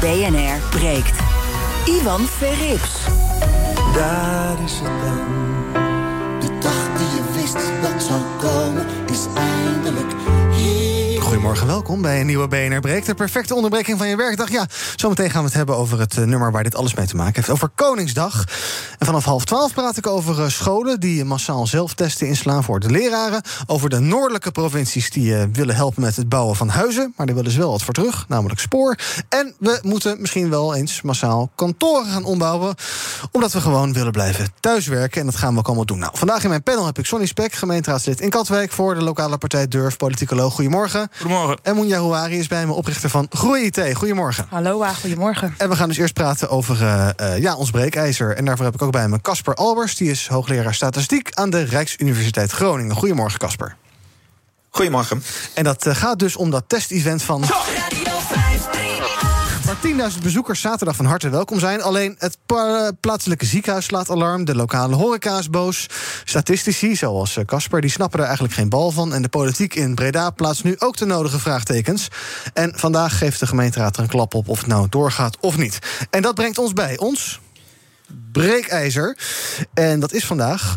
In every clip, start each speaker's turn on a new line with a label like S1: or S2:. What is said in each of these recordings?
S1: BNR breekt. Ivan Verrips.
S2: Daar is het dan. De dag die je wist dat zou komen.
S3: Goedemorgen, welkom bij een nieuwe BNR Breek. De perfecte onderbreking van je werkdag. Ja, zometeen gaan we het hebben over het eh, nummer waar dit alles mee te maken heeft. Over Koningsdag. En vanaf half twaalf praat ik over eh, scholen die massaal zelftesten inslaan voor de leraren. Over de noordelijke provincies die eh, willen helpen met het bouwen van huizen. Maar daar willen ze wel wat voor terug, namelijk spoor. En we moeten misschien wel eens massaal kantoren gaan ombouwen. Omdat we gewoon willen blijven thuiswerken. En dat gaan we ook allemaal doen. Nou, vandaag in mijn panel heb ik Sonny Spek, gemeenteraadslid in Katwijk... voor de lokale partij Durf, politicoloog. Goedemorgen.
S4: Goedemorgen.
S3: En Moenja Houari is bij me, oprichter van Groei IT. Goedemorgen.
S5: Hallo, goedemorgen.
S3: En we gaan dus eerst praten over uh, uh, ja, ons breekijzer. En daarvoor heb ik ook bij me Casper Albers. Die is hoogleraar statistiek aan de Rijksuniversiteit Groningen. Goedemorgen, Casper.
S6: Goedemorgen.
S3: En dat uh, gaat dus om dat testevent van... Waar 10.000 bezoekers zaterdag van harte welkom zijn. Alleen het plaatselijke ziekenhuis slaat alarm. De lokale horeca is boos. Statistici, zoals Casper, die snappen er eigenlijk geen bal van. En de politiek in Breda plaatst nu ook de nodige vraagtekens. En vandaag geeft de gemeenteraad er een klap op of het nou doorgaat of niet. En dat brengt ons bij ons breekijzer. En dat is vandaag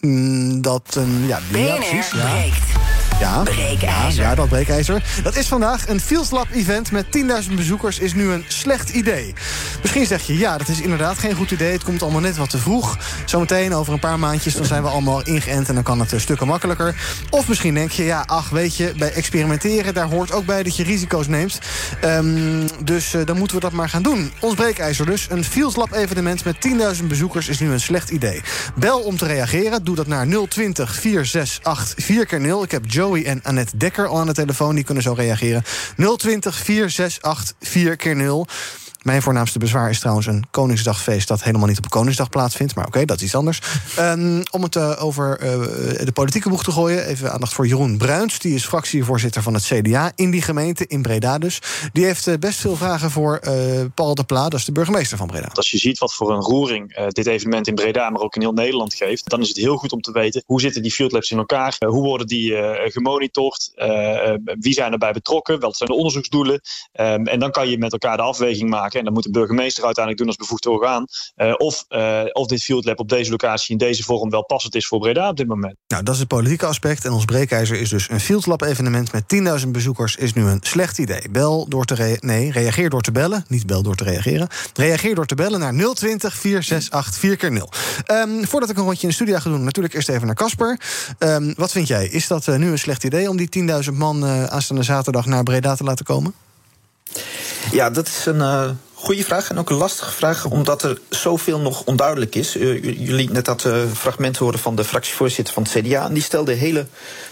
S3: mm, dat een. Ja,
S1: BNR precies, ja. breekt.
S3: Ja,
S1: breekijzer.
S3: Ja, ja, dat breekijzer. Dat is vandaag een Fields Lab event met 10.000 bezoekers is nu een slecht idee. Misschien zeg je, ja, dat is inderdaad geen goed idee. Het komt allemaal net wat te vroeg. Zometeen over een paar maandjes, dan zijn we allemaal ingeënt... en dan kan het stukken makkelijker. Of misschien denk je, ja, ach, weet je, bij experimenteren... daar hoort ook bij dat je risico's neemt. Um, dus uh, dan moeten we dat maar gaan doen. Ons breekijzer dus. Een Fields Lab evenement met 10.000 bezoekers is nu een slecht idee. Bel om te reageren. Doe dat naar 020 468 4 keer 0 Ik heb Joe en Annette Dekker al aan de telefoon. Die kunnen zo reageren. 020 468 4 keer 0 mijn voornaamste bezwaar is trouwens een Koningsdagfeest dat helemaal niet op Koningsdag plaatsvindt. Maar oké, dat is iets anders. Um, om het uh, over uh, de politieke boeg te gooien, even aandacht voor Jeroen Bruins. Die is fractievoorzitter van het CDA in die gemeente, in Breda dus. Die heeft uh, best veel vragen voor Paul de Pla, dat is de burgemeester van Breda.
S4: Als je ziet wat voor een roering dit evenement in Breda, maar ook in heel Nederland geeft, dan is het heel goed om te weten hoe zitten die field labs in elkaar, hoe worden die gemonitord, wie zijn erbij betrokken, wat zijn de onderzoeksdoelen. Um, en dan kan je met elkaar de afweging maken. En dat moet de burgemeester uiteindelijk doen als bevoegd orgaan. Uh, of, uh, of dit field lab op deze locatie in deze vorm wel passend is voor Breda op dit moment.
S3: Nou, dat is het politieke aspect. En ons breekijzer is dus een field lab evenement met 10.000 bezoekers is nu een slecht idee. Bel door te nee, reageer door te bellen. Niet bel door te reageren. Reageer door te bellen naar 020 468 4 keer 0 um, Voordat ik een rondje in de studio ga doen, natuurlijk eerst even naar Casper. Um, wat vind jij? Is dat uh, nu een slecht idee om die 10.000 man aanstaande zaterdag naar Breda te laten komen?
S6: Ja, dat is een uh, goede vraag en ook een lastige vraag, omdat er zoveel nog onduidelijk is. Uh, jullie net dat uh, fragment horen van de fractievoorzitter van het CDA. En die stelde hele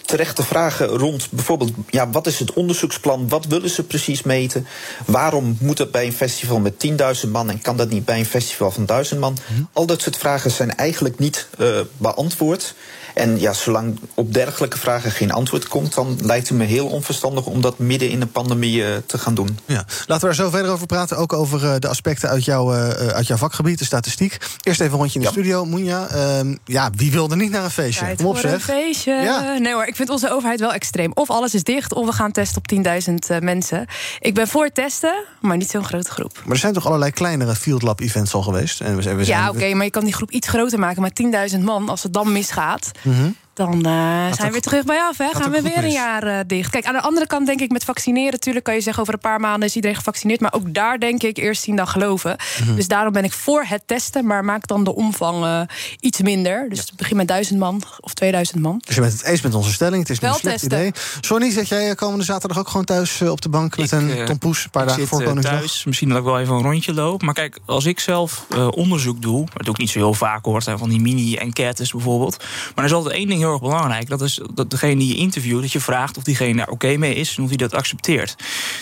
S6: terechte vragen rond bijvoorbeeld: ja, wat is het onderzoeksplan? Wat willen ze precies meten? Waarom moet het bij een festival met 10.000 man en kan dat niet bij een festival van 1000 man? Mm. Al dat soort vragen zijn eigenlijk niet beantwoord. En ja, zolang op dergelijke vragen geen antwoord komt, dan lijkt het me heel onverstandig om dat midden in de pandemie uh, te gaan doen.
S3: Ja. Laten we er zo verder over praten. Ook over uh, de aspecten uit, jou, uh, uit jouw vakgebied, de statistiek. Eerst even een rondje in de ja. studio, Moenja. Ehm, ja, wie wilde niet naar een feestje?
S5: Tijd
S3: Kom op, zeg.
S5: een feestje. Ja. Nee hoor, ik vind onze overheid wel extreem. Of alles is dicht, of we gaan testen op 10.000 mensen. Ik ben voor testen, maar niet zo'n grote groep.
S3: Maar er zijn toch allerlei kleinere Field Lab events al geweest?
S5: En we zijn, we zijn... Ja, oké, okay, maar je kan die groep iets groter maken. Maar 10.000 man, als het dan misgaat... Mm -hmm. Dan uh, zijn we weer terug bij af. Hè? Gaan we weer een jaar uh, dicht. Kijk, aan de andere kant denk ik met vaccineren... natuurlijk kan je zeggen over een paar maanden is iedereen gevaccineerd... maar ook daar denk ik eerst zien dan geloven. Mm -hmm. Dus daarom ben ik voor het testen... maar maak dan de omvang uh, iets minder. Dus ja. begin met duizend man of 2000 man.
S3: Dus je bent het eens met onze stelling. Het is
S5: Wel
S3: een slecht
S5: testen.
S3: idee. Sonny, zet jij komende zaterdag ook gewoon thuis op de bank... met
S7: ik,
S3: een tompoes een paar dagen voor Koningsdag?
S7: thuis. Misschien dat ik wel even een rondje loop. Maar kijk, als ik zelf onderzoek doe... dat doe ik niet zo heel vaak hoor... van die mini-enquêtes bijvoorbeeld... maar er is altijd één ding heel heel erg belangrijk. Dat is dat degene die je interviewt, dat je vraagt of diegene daar oké mee is en of hij dat accepteert.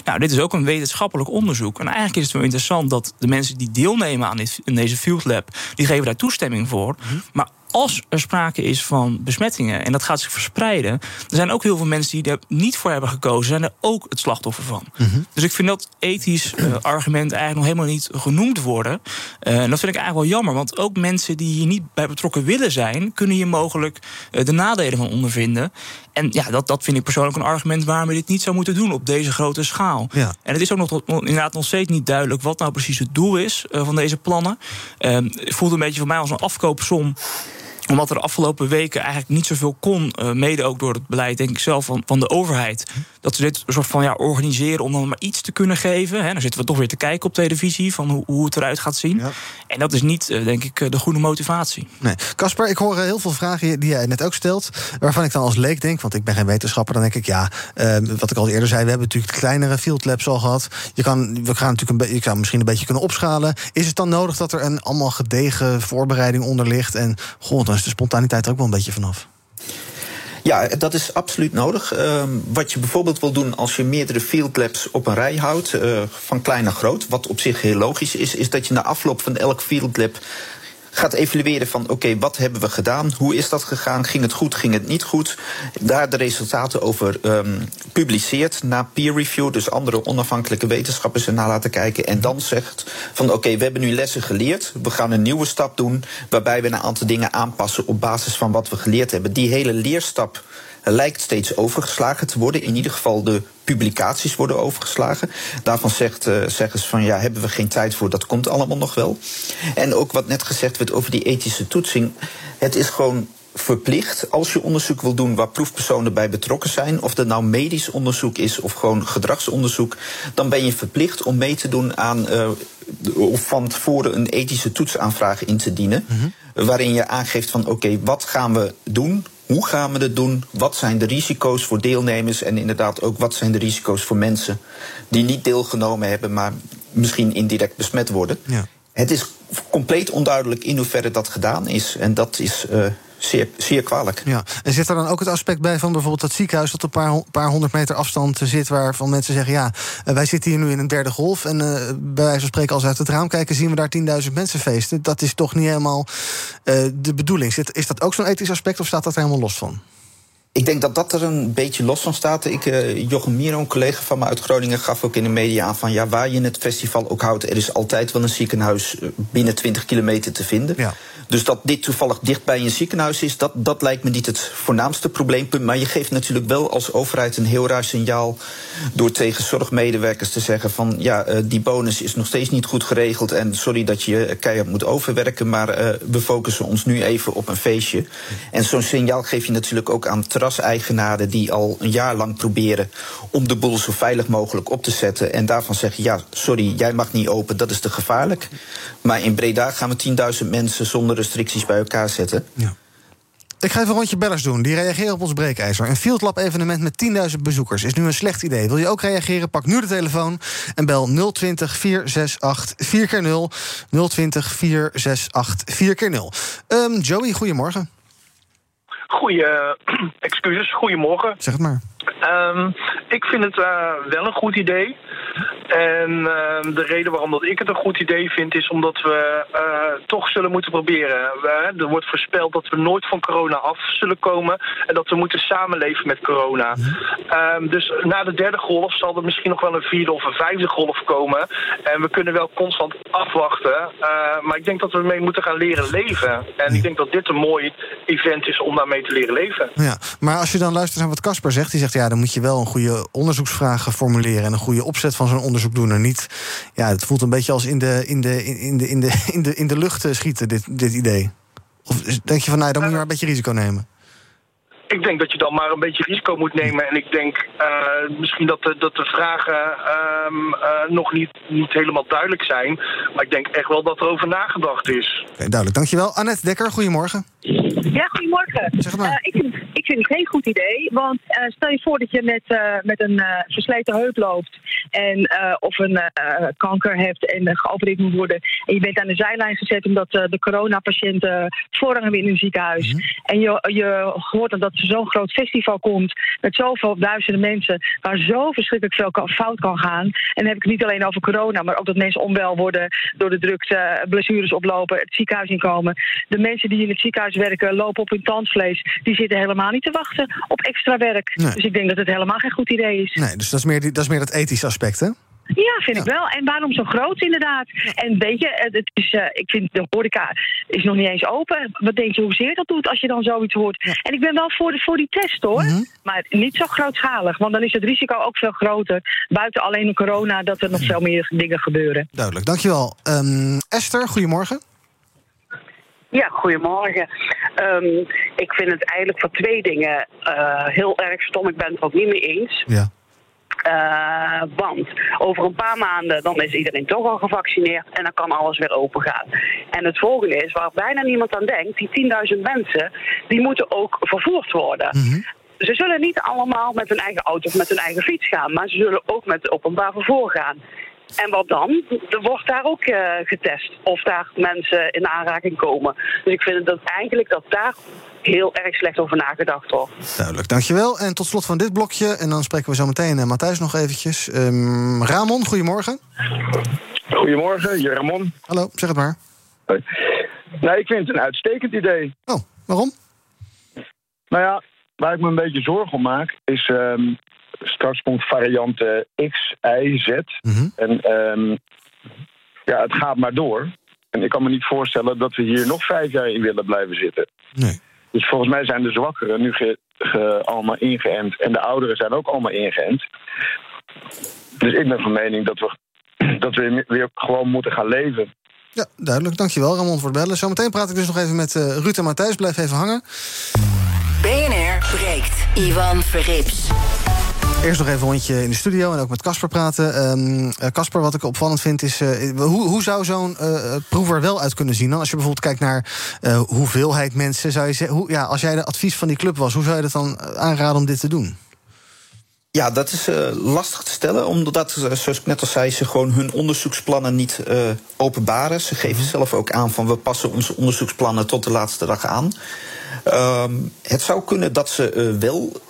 S7: Nou, dit is ook een wetenschappelijk onderzoek. En eigenlijk is het wel interessant dat de mensen die deelnemen aan dit, in deze field lab, die geven daar toestemming voor. Mhm. Maar als er sprake is van besmettingen en dat gaat zich verspreiden, er zijn ook heel veel mensen die er niet voor hebben gekozen, zijn er ook het slachtoffer van. Mhm. Dus ik vind dat ethisch uh, argument eigenlijk nog helemaal niet genoemd worden. Uh, en dat vind ik eigenlijk wel jammer, want ook mensen die hier niet bij betrokken willen zijn, kunnen hier mogelijk uh, de nadelen van ondervinden. En ja, dat, dat vind ik persoonlijk een argument waarom we dit niet zou moeten doen op deze grote schaal. Ja. En het is ook nog inderdaad nog steeds niet duidelijk wat nou precies het doel is van deze plannen. Ehm, het voelt een beetje voor mij als een afkoopsom omdat er de afgelopen weken eigenlijk niet zoveel kon, uh, mede ook door het beleid, denk ik zelf, van, van de overheid. Dat ze dit soort van ja, organiseren om dan maar iets te kunnen geven. Hè. Dan zitten we toch weer te kijken op televisie van hoe, hoe het eruit gaat zien. Ja. En dat is niet, uh, denk ik, de goede motivatie.
S3: Nee. Casper, ik hoor heel veel vragen die jij net ook stelt. Waarvan ik dan als leek denk, want ik ben geen wetenschapper, dan denk ik ja, wat ik al eerder zei, we hebben natuurlijk de kleinere field labs al gehad. Je kan, we gaan natuurlijk een je kan misschien een beetje kunnen opschalen. Is het dan nodig dat er een allemaal gedegen voorbereiding onder ligt? En goh, dan is de spontaniteit ook wel een beetje vanaf.
S6: Ja, dat is absoluut nodig. Uh, wat je bijvoorbeeld wil doen als je meerdere field labs op een rij houdt, uh, van klein naar groot, wat op zich heel logisch is, is dat je na afloop van elk field lab gaat evalueren van oké, wat hebben we gedaan? Hoe is dat gegaan? Ging het goed? Ging het niet goed? Daar de resultaten over um, publiceert na peer review, dus andere onafhankelijke wetenschappers ernaar laten kijken en dan zegt van oké, we hebben nu lessen geleerd, we gaan een nieuwe stap doen waarbij we een aantal dingen aanpassen op basis van wat we geleerd hebben. Die hele leerstap lijkt steeds overgeslagen te worden. In ieder geval de publicaties worden overgeslagen. Daarvan zegt, uh, zeggen ze van ja, hebben we geen tijd voor, dat komt allemaal nog wel. En ook wat net gezegd werd over die ethische toetsing. Het is gewoon verplicht als je onderzoek wil doen waar proefpersonen bij betrokken zijn, of dat nou medisch onderzoek is of gewoon gedragsonderzoek, dan ben je verplicht om mee te doen aan uh, of van tevoren een ethische toetsaanvraag in te dienen, mm -hmm. waarin je aangeeft van oké, okay, wat gaan we doen? Hoe gaan we het doen? Wat zijn de risico's voor deelnemers? En inderdaad ook wat zijn de risico's voor mensen die niet deelgenomen hebben, maar misschien indirect besmet worden? Ja. Het is compleet onduidelijk in hoeverre dat gedaan is. En dat is uh, zeer, zeer kwalijk.
S3: Ja. En zit er dan ook het aspect bij van bijvoorbeeld dat ziekenhuis dat op een paar, paar honderd meter afstand zit, waarvan mensen zeggen: ja, uh, wij zitten hier nu in een derde golf. En uh, bij wijze van spreken, als we uit het raam kijken, zien we daar 10.000 mensen feesten. Dat is toch niet helemaal de bedoeling. Zit, is dat ook zo'n ethisch aspect of staat dat er helemaal los van?
S6: Ik denk dat dat er een beetje los van staat. Ik, uh, Jochem Miro, een collega van me uit Groningen, gaf ook in de media aan van ja, waar je het festival ook houdt, er is altijd wel een ziekenhuis binnen 20 kilometer te vinden. Ja. Dus dat dit toevallig dicht bij een ziekenhuis is, dat, dat lijkt me niet het voornaamste probleempunt. Maar je geeft natuurlijk wel als overheid een heel raar signaal door tegen zorgmedewerkers te zeggen van ja, uh, die bonus is nog steeds niet goed geregeld en sorry dat je keihard moet overwerken, maar uh, we focussen ons nu even op een feestje. En zo'n signaal geef je natuurlijk ook aan terraseigenaren die al een jaar lang proberen om de boel zo veilig mogelijk op te zetten en daarvan zeggen ja, sorry, jij mag niet open, dat is te gevaarlijk. Maar in Breda gaan we 10.000 mensen zonder restricties bij elkaar zetten. Ja.
S3: Ik ga even een rondje bellers doen. Die reageren op ons breekijzer. Een Field Lab evenement met 10.000 bezoekers is nu een slecht idee. Wil je ook reageren? Pak nu de telefoon en bel 020 468 4x0. 020 468 4x0. Um, Joey, goedemorgen.
S8: Goeie, excuses, goedemorgen.
S3: Zeg het maar.
S8: Um, ik vind het uh, wel een goed idee. En uh, de reden waarom dat ik het een goed idee vind, is omdat we uh, toch zullen moeten proberen. Er wordt voorspeld dat we nooit van corona af zullen komen en dat we moeten samenleven met corona. Um, dus na de derde golf zal er misschien nog wel een vierde of een vijfde golf komen. En we kunnen wel constant afwachten. Uh, maar ik denk dat we mee moeten gaan leren leven. En ik denk dat dit een mooi event is om daarmee te leren leven.
S3: Ja, maar als je dan luistert naar wat Casper zegt, die zegt ja, dan moet je wel een goede onderzoeksvraag formuleren en een goede opzet van zo'n onderzoek doen. En niet, ja, het voelt een beetje als in de, in de, in de, in de, in de, in de lucht schieten, dit, dit idee. Of denk je van, nou, dan moet je maar een beetje risico nemen?
S8: Ik denk dat je dan maar een beetje risico moet nemen. En ik denk uh, misschien dat de, dat de vragen um, uh, nog niet, niet helemaal duidelijk zijn. Maar ik denk echt wel dat er over nagedacht is.
S3: Okay, duidelijk, dankjewel. Annette Dekker, goedemorgen.
S9: Ja, goedemorgen.
S3: Zeg maar.
S9: Uh, ik, vind, ik vind het geen goed idee. Want uh, stel je voor dat je met, uh, met een versleten heup loopt. En, of een kanker hebt en geopereerd moet worden. En je bent aan de zijlijn gezet omdat de coronapatiënten voorrang hebben in een ziekenhuis.
S3: Mhm.
S9: En je, je hoort dan dat zo'n groot festival komt. Met zoveel duizenden mensen. Waar zo verschrikkelijk veel fout kan gaan. En dan heb ik het niet alleen over corona. Maar ook dat mensen onwel worden door de drukte. Blessures oplopen. Het ziekenhuis inkomen. De mensen die in het ziekenhuis werken lopen op hun tandvlees. Die zitten helemaal niet te wachten op extra werk.
S3: Nee.
S9: Dus ik denk dat het helemaal geen goed idee is.
S3: Nee, dus dat is meer, dat is meer het ethische aspect, hè?
S9: Ja, vind ik wel. En waarom zo groot inderdaad? En weet je, het is, eh, ik vind de horeca is nog niet eens open. Wat denk je hoezeer dat doet als je dan zoiets hoort? En ik ben wel voor, de, voor die test hoor. Maar niet zo grootschalig. Want dan is het risico ook veel groter. Buiten alleen de corona dat er nog veel meer dingen gebeuren.
S3: Duidelijk, dankjewel. Ehm Esther, goedemorgen.
S10: Ja, goedemorgen. Ehm, ik vind het eigenlijk voor twee dingen eh, heel erg stom. Ik ben het er ook niet mee eens.
S3: Ja.
S10: Eh, want over een paar maanden dan is iedereen toch al gevaccineerd en dan kan alles weer open gaan. En het volgende is, waar bijna niemand aan denkt, die 10.000 mensen, die moeten ook vervoerd worden. Ze zullen niet allemaal met hun eigen auto of met hun eigen fiets gaan, maar ze zullen ook met openbaar vervoer gaan. En wat dan? Er wordt daar ook eh, getest of daar mensen in aanraking komen. Dus ik vind dat eigenlijk dat daar heel erg slecht over nagedacht wordt.
S3: Duidelijk, dankjewel. En tot slot van dit blokje, en dan spreken we zo meteen uh, Matthijs nog eventjes. Ehm, Ramon, goedemorgen.
S11: Goedemorgen, je Ramon.
S3: Hallo, zeg het maar.
S11: Nee, ik vind het een uitstekend idee.
S3: Oh, waarom?
S11: Nou ja, waar ik me een beetje zorgen om maak, is ehm, straks komt variant eh, X, Y, Z. En ehm, ja, het gaat maar door. En ik kan me niet voorstellen dat we hier nog vijf jaar in willen blijven zitten.
S3: Nee.
S11: Dus volgens mij zijn de zwakkeren nu ge- ge- allemaal ingeënt. En de ouderen zijn ook allemaal ingeënt. Dus ik ben van mening dat we, dat we weer gewoon moeten gaan leven.
S3: Ja, duidelijk. Dankjewel, Ramon, voor het bellen. Zometeen praat ik dus nog even met eh, Ruud en Matthijs. Blijf even hangen.
S1: BNR breekt. Ivan Verrips.
S3: Eerst nog even een rondje in de studio en ook met Casper praten. Ehm, eh, Casper, wat ik opvallend vind is... eh, hoe, hoe zou zo'n eh, proef er wel uit kunnen zien? Dan? Als je bijvoorbeeld kijkt naar hoeveelheid mensen... Zou je zeggen, hoe, ja, als jij de advies van die club was... hoe zou je dat dan aanraden om dit te doen?
S6: Ja, dat is lastig te stellen, omdat, zoals ik net al zei, ze gewoon hun onderzoeksplannen niet openbaren. Ze geven zelf ook aan van we passen onze onderzoeksplannen tot de laatste dag aan. Ehm, het zou kunnen dat ze wel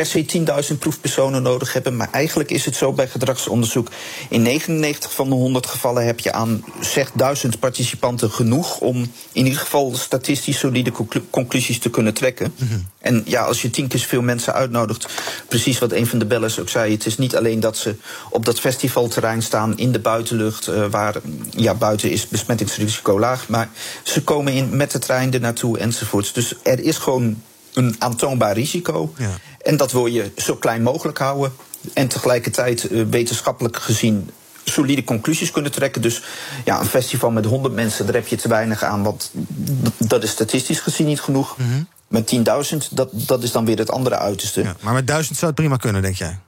S6: per se 10.000 proefpersonen nodig hebben. Maar eigenlijk is het zo bij gedragsonderzoek. In 99 van de 100 gevallen heb je aan zeg 1000 participanten genoeg om in ieder geval statistisch solide conclu- conclusies te kunnen trekken. En ja, als je tien keer zoveel mensen uitnodigt, precies wat een van de bellers ook zei, het is niet alleen dat ze op dat festivalterrein staan in de buitenlucht, eh, waar ja, buiten is besmettingsrisico laag, maar ze komen in met de trein er naartoe enzovoorts. Dus er is gewoon een aantoonbaar risico. En dat wil je zo klein mogelijk houden. En tegelijkertijd eh, wetenschappelijk gezien solide conclusies kunnen trekken. Dus ja, een festival met 100 mensen, daar heb je te weinig aan. Want dat- is statistisch gezien niet genoeg. Met 10.000, dat, dat is dan weer het andere uiterste. Ja,
S3: Maar met duizend zou het prima kunnen, denk jij?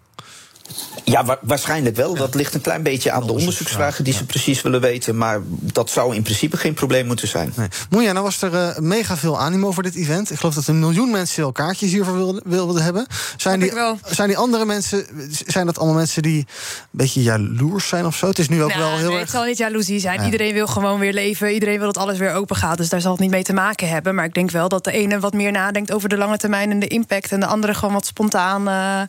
S6: Wa- waarschijnlijk wel. Dat ligt een klein beetje aan de onderzoeksvragen die ze precies willen weten. Maar dat zou in principe geen probleem moeten zijn.
S3: Moeja, nou was er eh, mega veel animo voor dit event. Ik geloof dat een miljoen mensen al kaartjes hiervoor wilden, wilden hebben. Zijn die, zijn die andere mensen, zijn dat allemaal mensen die een beetje jaloers zijn of zo? Het is nu ook
S5: Nou,
S3: wel heel
S5: nee,
S3: erg...
S5: Het zal niet jaloezie zijn.
S3: Ja.
S5: Iedereen wil gewoon weer leven. Iedereen wil dat alles weer open gaat. Dus daar zal het niet mee te maken hebben. Maar ik denk wel dat de ene wat meer nadenkt over de lange termijn en de impact. En de andere gewoon wat spontaan eh,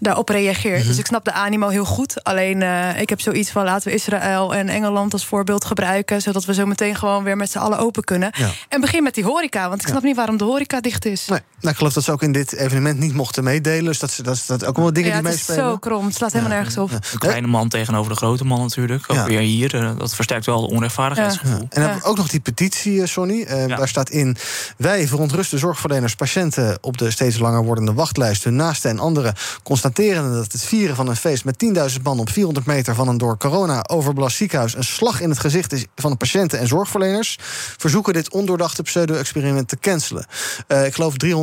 S5: daarop reageert.
S3: Mhm.
S5: Dus ik snap de animo heel goed. Alleen eh, ik heb zoiets van laten we Israël en Engeland als voorbeeld gebruiken. Zodat we zo meteen gewoon weer met z'n allen open kunnen.
S3: Ja.
S5: En begin met die horeca. Want ik snap niet waarom de horeca dicht is.
S3: Nee, nou, ik geloof dat ze ook in dit evenement niet mochten meedelen. Dus dat, ze- dat, dat ook wel dingen
S5: ja,
S3: die
S5: het is
S3: meespelen.
S5: zo krom. Het slaat helemaal nergens op.
S7: De kleine man tegenover de grote man natuurlijk. Ook
S3: Ja.
S7: weer hier. eh, Dat versterkt wel het onrechtvaardigheidsgevoel.
S3: En dan hebben we ook nog die petitie, eh, Sonny. Eh, Daar staat in: Wij verontrusten zorgverleners, patiënten op de steeds langer wordende wachtlijst, hun naasten en anderen constateren dat het vieren van een feest met 10.000 man op 400 meter van een door corona overbelast ziekenhuis een slag in het gezicht is van de patiënten en zorgverleners, verzoeken dit ondoordachte pseudo-experiment te cancelen. Uh, ik geloof 320.000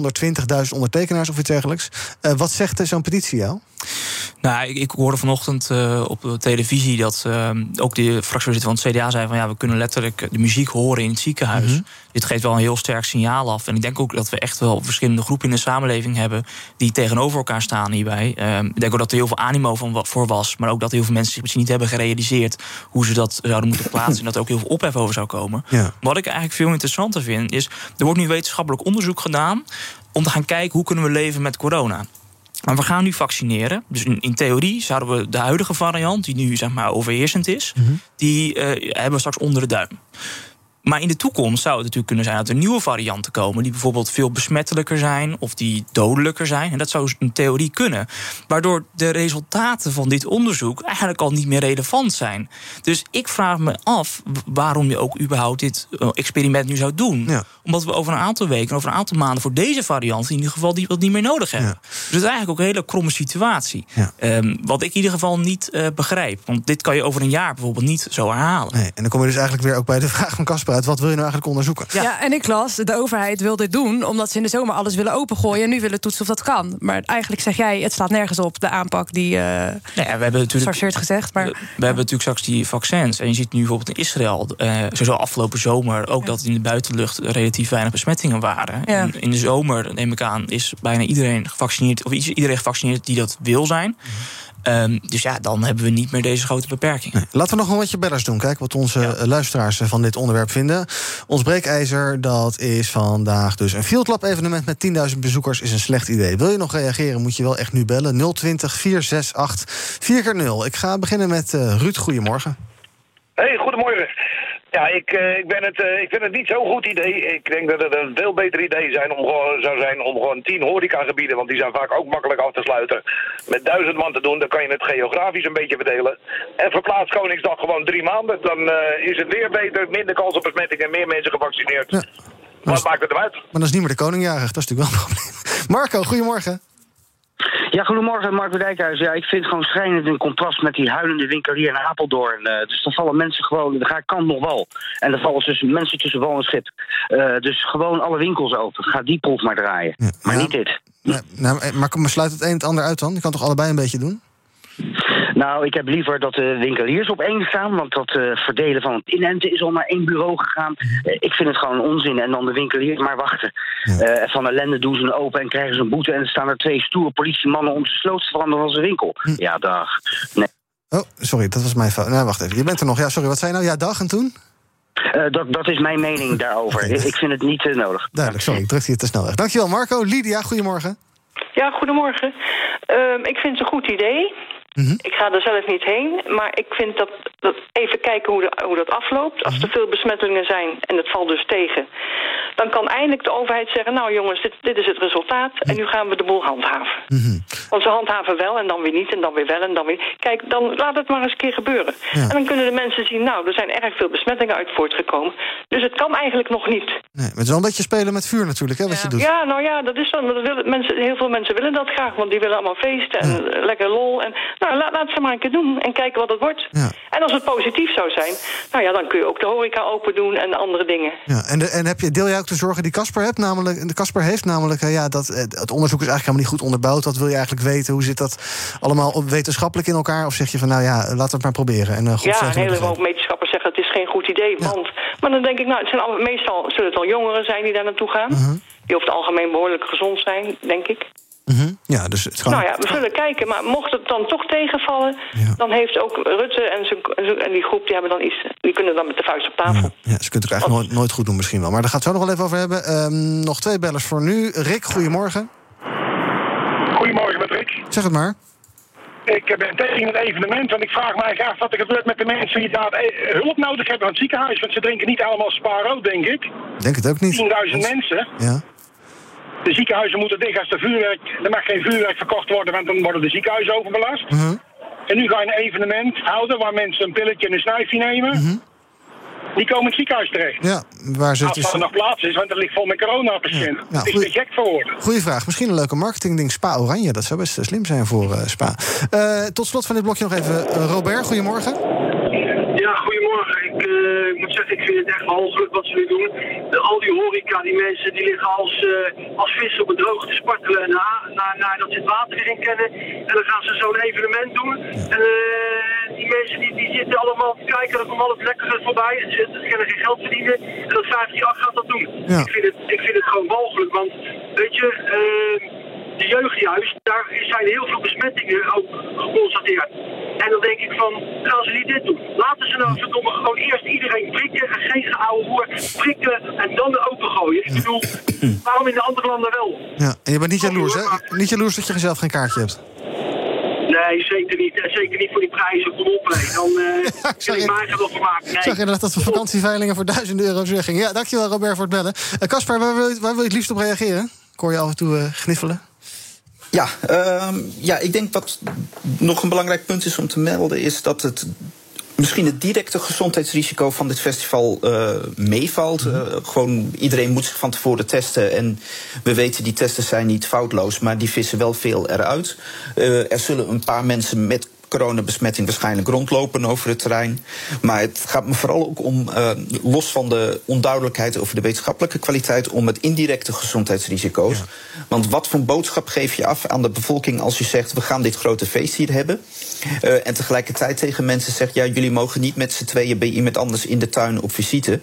S3: ondertekenaars of iets dergelijks. Uh, wat zegt zo'n petitie jou?
S7: Nou, ik, ik hoorde vanochtend uh, op televisie dat ook de fractievoorzitter van het CDA zei van ja, we kunnen letterlijk de muziek horen in het ziekenhuis. Mm -hmm. Dit geeft wel een heel sterk signaal af. En ik denk ook dat we echt wel verschillende groepen in de samenleving hebben die tegenover elkaar staan hierbij. Ik denk ook dat er heel veel animo van, voor was, maar ook dat heel veel mensen zich misschien niet hebben gerealiseerd hoe ze dat zouden moeten plaatsen en dat er ook heel veel ophef over zou komen. Ja. Wat ik eigenlijk veel interessanter vind, is er wordt nu wetenschappelijk onderzoek gedaan om te gaan kijken hoe kunnen we leven met corona. Maar we gaan nu vaccineren. Dus in, in, theorie zouden we de huidige variant, die nu zeg maar overheersend is, mm -hmm. die uh, hebben we straks onder de duim. Maar in de toekomst zou het natuurlijk kunnen zijn dat er nieuwe varianten komen. die bijvoorbeeld veel besmettelijker zijn of die dodelijker zijn. En dat zou in theorie kunnen. Waardoor de resultaten van dit onderzoek eigenlijk al niet meer relevant zijn. Dus ik vraag me af waarom je ook überhaupt dit experiment nu zou doen. Ja. Omdat we over een aantal weken, over een aantal maanden voor deze variant in ieder geval die wat niet meer nodig hebben. Ja. Dus het is eigenlijk ook een hele kromme situatie. Ja. Um, wat ik in ieder geval niet uh, begrijp. Want dit kan je over een jaar bijvoorbeeld niet zo herhalen.
S3: Nee, en dan kom je dus eigenlijk weer ook bij de vraag van Casper uit. Wat wil je nou eigenlijk onderzoeken?
S5: Ja. ja. en ik las, de overheid wil dit doen omdat ze in de zomer alles willen opengooien. En nu willen toetsen of dat kan. Maar eigenlijk zeg jij, het slaat nergens op, de aanpak die uh,
S7: nou ja, we hebben natuurlijk,
S5: gezegd. Maar,
S7: we, we hebben natuurlijk straks die vaccins. En je ziet nu bijvoorbeeld in Israël, uh, sowieso afgelopen zomer, ook dat in de buitenlucht relatief weinig besmettingen waren.
S5: Ja.
S7: En in de zomer, neem ik aan, is bijna iedereen gevaccineerd, of iedereen gevaccineerd die dat wil zijn. Um, dus ja, dan hebben we niet meer deze grote beperking.
S3: Nee. Laten we nog een watje bellers doen. Kijk wat onze ja. luisteraars van dit onderwerp vinden. Ons breekijzer, dat is vandaag dus een Field Lab evenement met 10.000 bezoekers, is een slecht idee. Wil je nog reageren, moet je wel echt nu bellen. 020 468 4x0. Ik ga beginnen met uh, Ruud. Goedemorgen.
S12: Hey, goedemorgen. Ja, ik, uh, ik, ben het, uh, ik vind het niet zo'n goed idee. Ik denk dat het een veel beter idee zijn om gewoon, zou zijn om gewoon tien horecagebieden, want die zijn vaak ook makkelijk af te sluiten, met duizend man te doen. Dan kan je het geografisch een beetje verdelen. En verplaats Koningsdag gewoon drie maanden. Dan uh, is het weer beter, minder kans op besmetting en meer mensen gevaccineerd. Ja. Wat maakt het eruit?
S3: Maar dat is niet meer de koningjarig, dat is natuurlijk wel een probleem. Marco, goedemorgen.
S13: Ja, goedemorgen, Mark Dijkhuis. Ja, ik vind het gewoon schrijnend in contrast met die huilende winkelier in Apeldoorn. Uh, dus dan vallen mensen gewoon, ik kan nog wel. En dan vallen dus mensen tussen wal en schip. Uh, dus gewoon alle winkels open. Ga die proef maar draaien. Ja, maar niet dit.
S3: Nou, maar, maar sluit het een het ander uit dan? Je kan toch allebei een beetje doen?
S13: Nou, ik heb liever dat de winkeliers op één staan. Want dat uh, verdelen van het inenten is al naar één bureau gegaan. Uh, ik vind het gewoon onzin. En dan de winkeliers maar wachten. Ja. Uh, van ellende doen ze een open en krijgen ze een boete. En er staan er twee stoere politiemannen om de sloot te veranderen van zijn winkel. Hm. Ja, dag. Nee.
S3: Oh, sorry, dat was mijn fout. Nou, wacht even. Je bent er nog. Ja, sorry, wat zei je nou? Ja, dag en toen?
S13: Uh, dat, dat is mijn mening daarover. Okay. Ik vind het niet uh, nodig.
S3: Duidelijk, sorry, ik druk hier te snel weg. Dankjewel, Marco. Lydia, goedemorgen.
S14: Ja, goedemorgen. Uh, ik vind het een goed idee. Mm -hmm. Ik ga er zelf niet heen, maar ik vind dat, dat even kijken hoe, de, hoe dat afloopt. Als er veel besmettingen zijn en het valt dus tegen... dan kan eindelijk de overheid zeggen... nou jongens, dit, dit is het resultaat en nu gaan we de boel handhaven. Want ze handhaven wel en dan weer niet en dan weer wel en dan weer... Kijk, dan laat het maar eens een keer gebeuren. Ja. En dan kunnen de mensen zien... nou, er zijn erg veel besmettingen uit voortgekomen. Dus het kan eigenlijk nog niet.
S3: Nee, maar het is wel een beetje spelen met vuur natuurlijk, hè, wat
S14: ja.
S3: je doet.
S14: Ja, nou ja, dat is dan... Dat willen mensen, heel veel mensen willen dat graag, want die willen allemaal feesten en ja. lekker lol... En, nou, laat, laat ze maar een keer doen en kijken wat het wordt.
S3: Ja.
S14: En als het positief zou zijn, nou ja, dan kun je ook de horeca open doen en andere dingen.
S3: Ja, en, de, en heb je, deel jij ook de zorgen die Casper hebt? Namelijk, de Casper heeft namelijk, ja, dat het onderzoek is eigenlijk helemaal niet goed onderbouwd. Wat wil je eigenlijk weten? Hoe zit dat allemaal wetenschappelijk in elkaar? Of zeg je van, nou ja, laten we het maar proberen? En, uh,
S14: ja, een hele hoop wetenschappers zeggen het is geen goed idee. Ja. Want, maar dan denk ik, nou, het zijn al, meestal zullen het al jongeren zijn die daar naartoe gaan. Uh -huh. Die over het algemeen behoorlijk gezond zijn, denk ik.
S3: Mm -hmm. Ja, dus het
S14: Nou ja, we zullen kijken. Maar mocht het dan toch tegenvallen... Ja. dan heeft ook Rutte en, zijn, en die groep... die, hebben dan iets, die kunnen dan met de vuist op tafel.
S3: Ja, ja ze kunnen het eigenlijk nooit, nooit, goed doen misschien wel. Maar daar gaat het zo nog wel even over hebben. Um, nog twee bellers voor nu. Rick, goedemorgen.
S15: Goedemorgen met Rick.
S3: Zeg het maar.
S15: Ik ben tegen het evenement, want ik vraag mij graag wat er gebeurt met de mensen die daar hulp nodig hebben aan het ziekenhuis. Want ze drinken niet allemaal spaarrood, denk ik.
S3: Denk het ook niet.
S15: 10.000 mensen.
S3: Ja.
S15: De ziekenhuizen moeten dicht als de vuurwerk. Er mag geen vuurwerk verkocht worden, want dan worden de ziekenhuizen overbelast.
S3: Uh -huh.
S15: En nu ga je een evenement houden waar mensen een pilletje en een snuifje nemen.
S3: Uh -huh.
S15: die komen in het ziekenhuis terecht.
S3: Ja, waar ze het
S15: Als er nog plaats is, want er ligt vol met coronapatiënten.
S3: Ja,
S15: het is te gek voor woorden.
S3: Goeie vraag. Misschien een leuke marketingding. Spa Oranje, dat zou best eh, slim zijn voor eh, Spa. Eh, tot slot van dit blokje nog even Robert. Goedemorgen.
S16: Ja, goedemorgen. Ik, eh, ik moet zeggen, ik vind het echt walgelijk wat ze nu doen. De, al die horeca, die mensen, die liggen als, eh, als vissen op het droog te spartelen na, na, nadat ze het water erin kennen. En dan gaan ze zo'n evenement doen. En eh, die mensen die, die zitten allemaal te kijken, er komt al het lekkere voorbij. Ze, ze kunnen geen geld verdienen. En dat 538 gaat dat doen. Ik, vind het, ik vind het gewoon walgelijk, want weet je... eh, de jeugdjuist, daar zijn heel veel besmettingen ook geconstateerd. En dan denk ik van, gaan ze niet dit doen? Laten ze nou verdomme gewoon eerst iedereen prikken en geen geouwe hoer prikken en dan opengooien. Ik bedoel, waarom in de andere landen wel?
S3: Ja, en je bent niet jaloers, hè? Niet jaloers dat je zelf geen kaartje hebt.
S16: Nee, zeker niet. Zeker niet voor die prijzen. Kom op, hé. Dan kan ik mij wel van maken.
S3: Ik
S16: Nee.
S3: zag inderdaad dat we vakantieveilingen voor duizenden euro's weggingen. Ja, dankjewel Robert voor het bellen. Eh, Caspar, waar, wil je- waar wil je het liefst op reageren? Ik hoor je af en toe eh, gniffelen.
S6: Ja, ehm, ja, ik denk wat nog een belangrijk punt is om te melden, is dat het misschien het directe gezondheidsrisico van dit festival eh, meevalt. Eh, gewoon iedereen moet zich van tevoren testen. En we weten, die testen zijn niet foutloos, maar die vissen wel veel eruit. Eh, er zullen een paar mensen met coronabesmetting waarschijnlijk rondlopen over het terrein. Maar het gaat me vooral ook om, eh, los van de onduidelijkheid over de wetenschappelijke kwaliteit, om het indirecte gezondheidsrisico's. Want wat voor boodschap geef je af aan de bevolking als je zegt: we gaan dit grote feest hier hebben? Eh, en tegelijkertijd tegen mensen zegt: ja, jullie mogen niet met z'n tweeën bij iemand anders in de tuin op visite.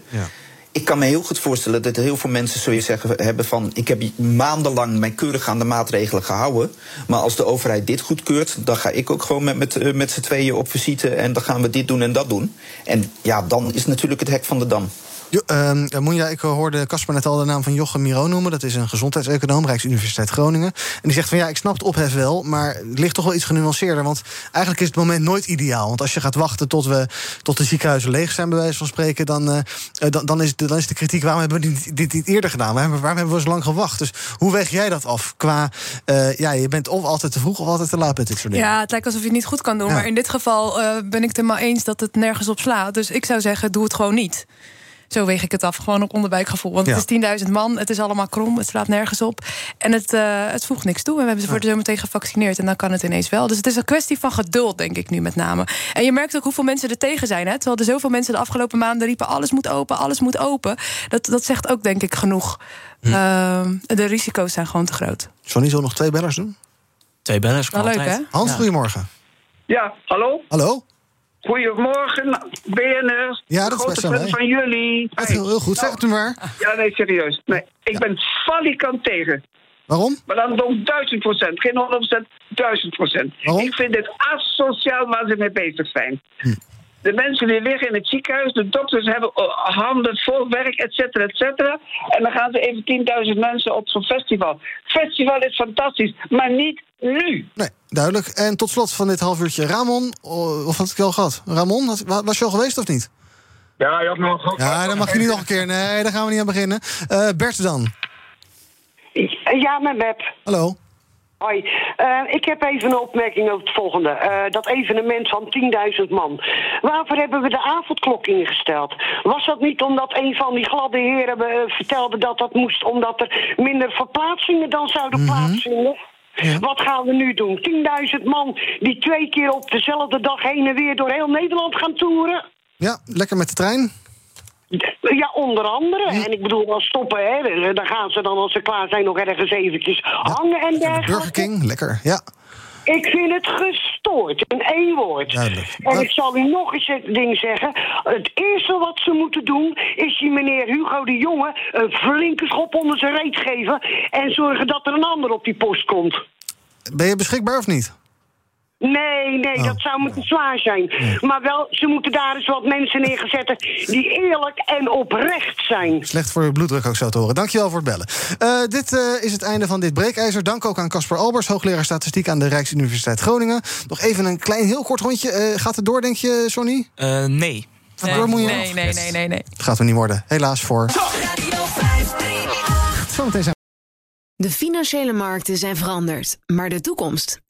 S6: Ik kan me heel goed voorstellen dat heel veel mensen, zul je zeggen, hebben van... ik heb maandenlang mij keurig aan de maatregelen gehouden... maar als de overheid dit goedkeurt... dan ga ik ook gewoon met, met, eh, met z'n tweeën op visite... en dan gaan we dit doen en dat doen. En ja, dan is natuurlijk het hek van de dam.
S3: Jo, ehm, eh, Moenja, ik hoorde Casper net al de naam van Jochem Miro noemen. Dat is een gezondheidseconoom, Rijksuniversiteit Groningen. En die zegt van ja, ik snap het ophef wel, maar het ligt toch wel iets genuanceerder. Want eigenlijk is het moment nooit ideaal. Want als je gaat wachten tot, we, tot de ziekenhuizen leeg zijn, bij wijze van spreken, dan, eh, eh, dan, dan, is, de, dan is de kritiek: waarom hebben we dit, dit niet eerder gedaan? Waarom, hebben- waarom hebben we zo lang gewacht? Dus hoe weeg jij dat af? Qua, eh, ja, je bent of altijd te vroeg of altijd te laat met dit soort dingen.
S5: Ja, het lijkt alsof je het niet goed kan doen.
S3: Ja.
S5: Maar in dit geval eh, ben ik het er maar eens dat het nergens op slaat. Dus ik zou zeggen, doe het gewoon niet. Zo weeg ik het af, gewoon op onderbuikgevoel. Want
S3: Ja.
S5: het is 10.000 man, het is allemaal krom, het slaat nergens op. En het, eh, het voegt niks toe. En we hebben ze voor de zometeen gevaccineerd en dan kan het ineens wel. Dus het is een kwestie van geduld, denk ik nu met name. En je merkt ook hoeveel mensen er tegen zijn. Hè? Terwijl er zoveel mensen de afgelopen maanden riepen... alles moet open, alles moet open. Dat, dat zegt ook, denk ik, genoeg. Ehm, de risico's zijn gewoon te groot.
S3: Johnny, zal nog twee bellers doen?
S7: Twee bellers,
S5: Wel leuk,
S7: altijd.
S5: hè?
S3: Hans,
S7: Ja.
S3: goedemorgen.
S17: Ja, hallo?
S3: Hallo?
S17: Goedemorgen, BNR.
S3: Ja, dat is
S17: Grote
S3: best wel
S17: van jullie.
S3: Dat heel, heel goed, zeg het maar.
S17: Ja, nee, serieus. Nee, ik ben falikant tegen.
S3: Waarom?
S17: Maar dan ook duizend procent. Geen honderd procent, duizend procent. Ik vind het asociaal waar ze mee bezig zijn.
S3: Hm.
S17: De mensen die liggen in het ziekenhuis, de dokters hebben eh, handen vol werk, et cetera, et cetera. En dan gaan ze even 10.000 mensen op zo'n festival. Festival is fantastisch, maar niet nu.
S3: Nee, duidelijk. En tot slot van dit half uurtje, Ramon, of had ik je al gehad? Ramon, was- was je al geweest of niet?
S15: Ja, je had nog
S3: Ja, dan mag je niet nog een keer. Nee, daar gaan we niet aan beginnen. Eh, Bert dan.
S18: Ja, met Beb.
S3: Hallo.
S18: Hoi. Eh, ik heb even een opmerking over het volgende. Eh, dat evenement van 10.000 man. Waarvoor hebben we de avondklok ingesteld? Was dat niet omdat een van die gladde heren eh, vertelde dat dat moest... omdat er minder verplaatsingen dan zouden plaatsvinden? Wat gaan we nu doen? 10.000 man die twee keer op dezelfde dag heen en weer door heel Nederland gaan toeren?
S3: Ja, lekker met de trein.
S18: Ja, onder andere. En ik bedoel, wel stoppen, hè. Dan gaan ze dan, als ze klaar zijn, nog ergens eventjes hangen en dergelijke.
S3: Burger King, lekker. Ja.
S18: Ik vind het gestoord, in één woord. En ik zal u nog eens het ding zeggen. Het eerste wat ze moeten doen... is die meneer Hugo de Jonge een flinke schop onder zijn reet geven... en zorgen dat er een ander op die post komt.
S3: Ben je beschikbaar of niet?
S18: Nee, nee, dat zou me te zwaar zijn. Maar wel, ze moeten daar eens wat mensen neerzetten... die eerlijk en oprecht zijn.
S3: Slecht voor je bloeddruk ook zo te horen. Dankjewel voor het bellen. Eh, dit eh, is het einde van dit breekijzer. Dank ook aan Caspar Albers, hoogleraar statistiek aan de Rijksuniversiteit Groningen. Nog even een klein, heel kort rondje. Eh, gaat het door, denk je, Sonny?
S7: Eh, nee.
S3: Gaat het door, moet je
S5: Nee, nee, nee, nee, nee.
S3: Het gaat er niet worden. Helaas voor. Zometeen zijn
S19: De financiële markten zijn veranderd, maar de toekomst,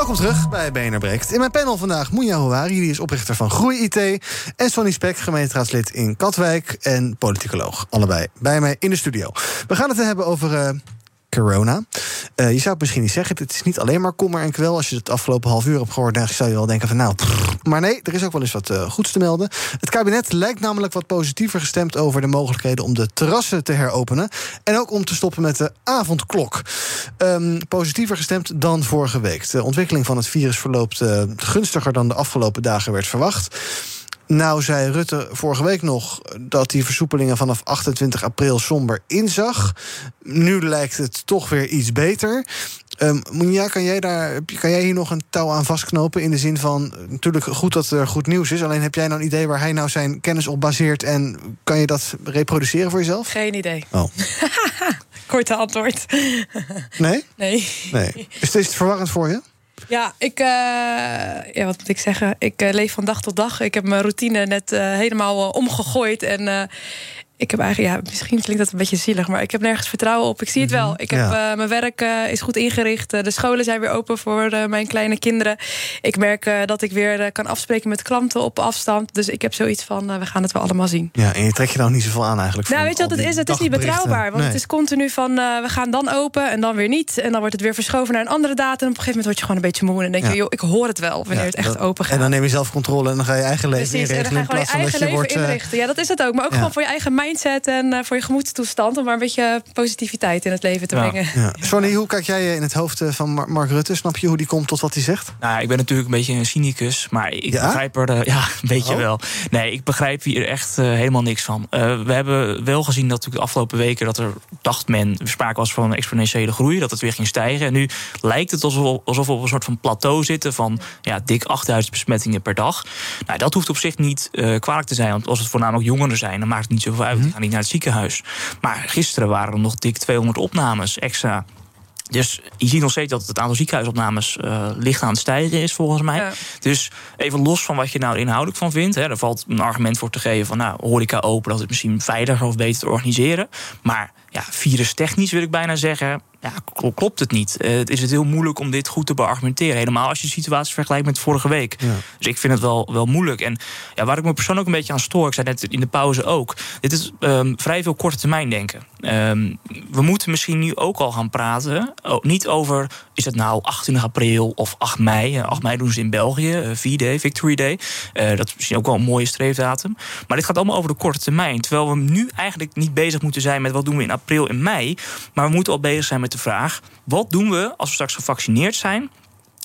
S3: Welkom terug bij BNR. In mijn panel vandaag Moenja Houari, die is oprichter van Groei IT... en Sonny Spek, gemeenteraadslid in Katwijk en politicoloog. Allebei bij mij in de studio. We gaan het hebben over... Uh, corona. Uh, je zou het misschien niet zeggen, het is niet alleen maar kommer en kwel. Als je het afgelopen half uur hebt gehoord, dan zou je wel denken van nou... Maar nee, er is ook wel eens wat uh, goeds te melden. Het kabinet lijkt namelijk wat positiever gestemd over de mogelijkheden... om de terrassen te heropenen en ook om te stoppen met de avondklok. Um, positiever gestemd dan vorige week. De ontwikkeling van het virus verloopt uh, gunstiger dan de afgelopen dagen werd verwacht. Nou zei Rutte vorige week nog dat die versoepelingen vanaf 28 april somber inzag. Nu lijkt het toch weer iets beter. Um, Monia, kan jij, daar, kan jij hier nog een touw aan vastknopen? In de zin van, natuurlijk goed dat er goed nieuws is. Alleen heb jij nou een idee waar hij nou zijn kennis op baseert... en kan je dat reproduceren voor jezelf?
S5: Geen idee.
S3: Oh.
S5: Korte antwoord.
S3: Nee?
S5: Nee.
S3: nee. Is het verwarrend voor je?
S5: Ja, ik, uh, ja, wat moet ik zeggen? Ik uh, leef van dag tot dag. Ik heb mijn routine net uh, helemaal omgegooid. En ik heb eigenlijk, ja, misschien klinkt dat een beetje zielig, maar ik heb nergens vertrouwen op. Ik zie het wel. Ik heb, ja. uh, mijn werk uh, is goed ingericht. Uh, de scholen zijn weer open voor mijn kleine kinderen. Ik merk dat ik weer kan afspreken met klanten op afstand. Dus ik heb zoiets van, we gaan het wel allemaal zien.
S3: Ja, en je trekt je nou niet zoveel aan eigenlijk.
S5: Nou, weet je wat het is? Het is niet betrouwbaar. Want nee. het is continu van, we gaan dan open en dan weer niet. En dan wordt het weer verschoven naar een andere datum. En op een gegeven moment word je gewoon een beetje moe. En denk je, ja. joh, ik hoor het wel wanneer ja, het echt
S3: dat,
S5: open gaat.
S3: En dan neem je zelf controle en dan ga je eigen leven
S5: Precies. En dan ga je gewoon je eigen leven wordt, inrichten. Ja, dat is het ook. Maar ook gewoon voor je eigen mindset en uh, voor je gemoedstoestand... om maar een beetje positiviteit in het leven te brengen.
S3: Ja. Sonny, hoe kijk jij in het hoofd van Mark Rutte? Snap je hoe die komt tot wat hij zegt?
S7: Nou, ik ben natuurlijk een beetje een cynicus, maar ik
S3: ja?
S7: begrijp er... Uh, ja, een beetje oh. wel. Nee, ik begrijp hier echt uh, helemaal niks van. Uh, we hebben wel gezien dat de afgelopen weken... dat er, dacht men, sprake was van een exponentiële groei... dat het weer ging stijgen. En nu lijkt het alsof, alsof we op een soort van plateau zitten... van ja, dik 8000 besmettingen per dag. Nou, dat hoeft op zich niet kwalijk te zijn. Want als het voornamelijk jongeren zijn, dan maakt het niet zoveel uit. Die mm-hmm. gaan niet naar het ziekenhuis. Maar gisteren waren er nog dik 200 opnames extra. Dus je ziet nog steeds dat het aantal ziekenhuisopnames uh, licht aan het stijgen is, volgens mij. Ja. Dus even los van wat je nou inhoudelijk van vindt. Hè, er valt een argument voor te geven van nou, horeca open, dat het misschien veiliger of beter te organiseren. Maar ja, virustechnisch wil ik bijna zeggen. Ja, klopt het niet. Uh, het is het heel moeilijk om dit goed te beargumenteren. Helemaal als je de situatie vergelijkt met vorige week. Ja. Dus ik vind het wel, wel moeilijk. En ja, waar ik me persoonlijk een beetje aan stoor, ik zei net in de pauze ook. Dit is um, vrij veel korte termijn denken. Um, we moeten misschien nu ook al gaan praten. Oh, niet over is het nou 28 april of 8 mei. 8 mei doen ze in België, uh, V-Day, Victory Day. Uh, dat is misschien ook wel een mooie streefdatum. Maar dit gaat allemaal over de korte termijn. Terwijl we nu eigenlijk niet bezig moeten zijn met wat doen we in april en mei. Maar we moeten al bezig zijn met de vraag: wat doen we als we straks gevaccineerd zijn?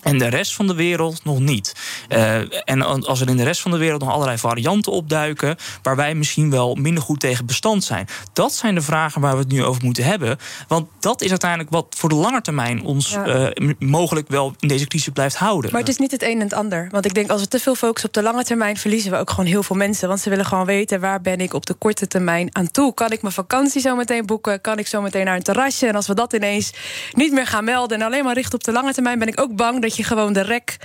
S7: En de rest van de wereld nog niet. Uh, en als er in de rest van de wereld nog allerlei varianten opduiken. waar wij misschien wel minder goed tegen bestand zijn. Dat zijn de vragen waar we het nu over moeten hebben. Want dat is uiteindelijk wat voor de lange termijn ons ja. uh, mogelijk wel in deze crisis blijft houden.
S5: Maar het is niet het een en het ander. Want ik denk als we te veel focussen op de lange termijn. verliezen we ook gewoon heel veel mensen. Want ze willen gewoon weten waar ben ik op de korte termijn aan toe. Kan ik mijn vakantie zo meteen boeken? Kan ik zo meteen naar een terrasje? En als we dat ineens niet meer gaan melden. en alleen maar richten op de lange termijn. ben ik ook bang dat je gewoon de rek